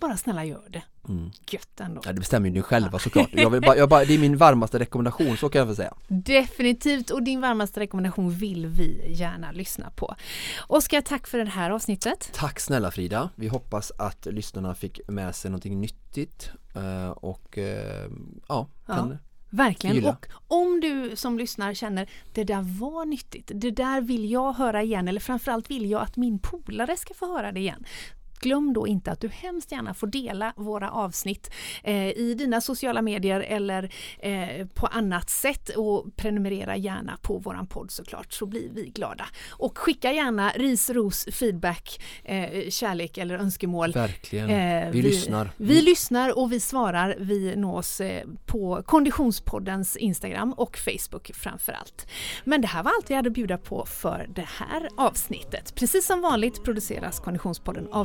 Bara snälla gör det. Mm. Gött ändå. Ja, det bestämmer ju ni själva såklart. Jag bara, jag bara, det är min varmaste rekommendation, så kan jag väl säga. Definitivt och din varmaste rekommendation vill vi gärna lyssna på. Oskar, tack för det här avsnittet. Tack snälla Frida. Vi hoppas att lyssnarna fick med sig någonting nyttigt eh, och eh, ja, kan, Verkligen. Gilla. Och om du som lyssnar känner det där var nyttigt, det där vill jag höra igen eller framförallt vill jag att min polare ska få höra det igen. Glöm då inte att du hemskt gärna får dela våra avsnitt eh, i dina sociala medier eller eh, på annat sätt och prenumerera gärna på våran podd såklart så blir vi glada. Och skicka gärna ris, ros, feedback, eh, kärlek eller önskemål verkligen. Eh, vi, lyssnar. Vi lyssnar och vi svarar. Vi nås eh, på Konditionspoddens Instagram och Facebook framför allt. Men det här var allt vi hade att bjuda på för det här avsnittet. Precis som vanligt produceras Konditionspodden av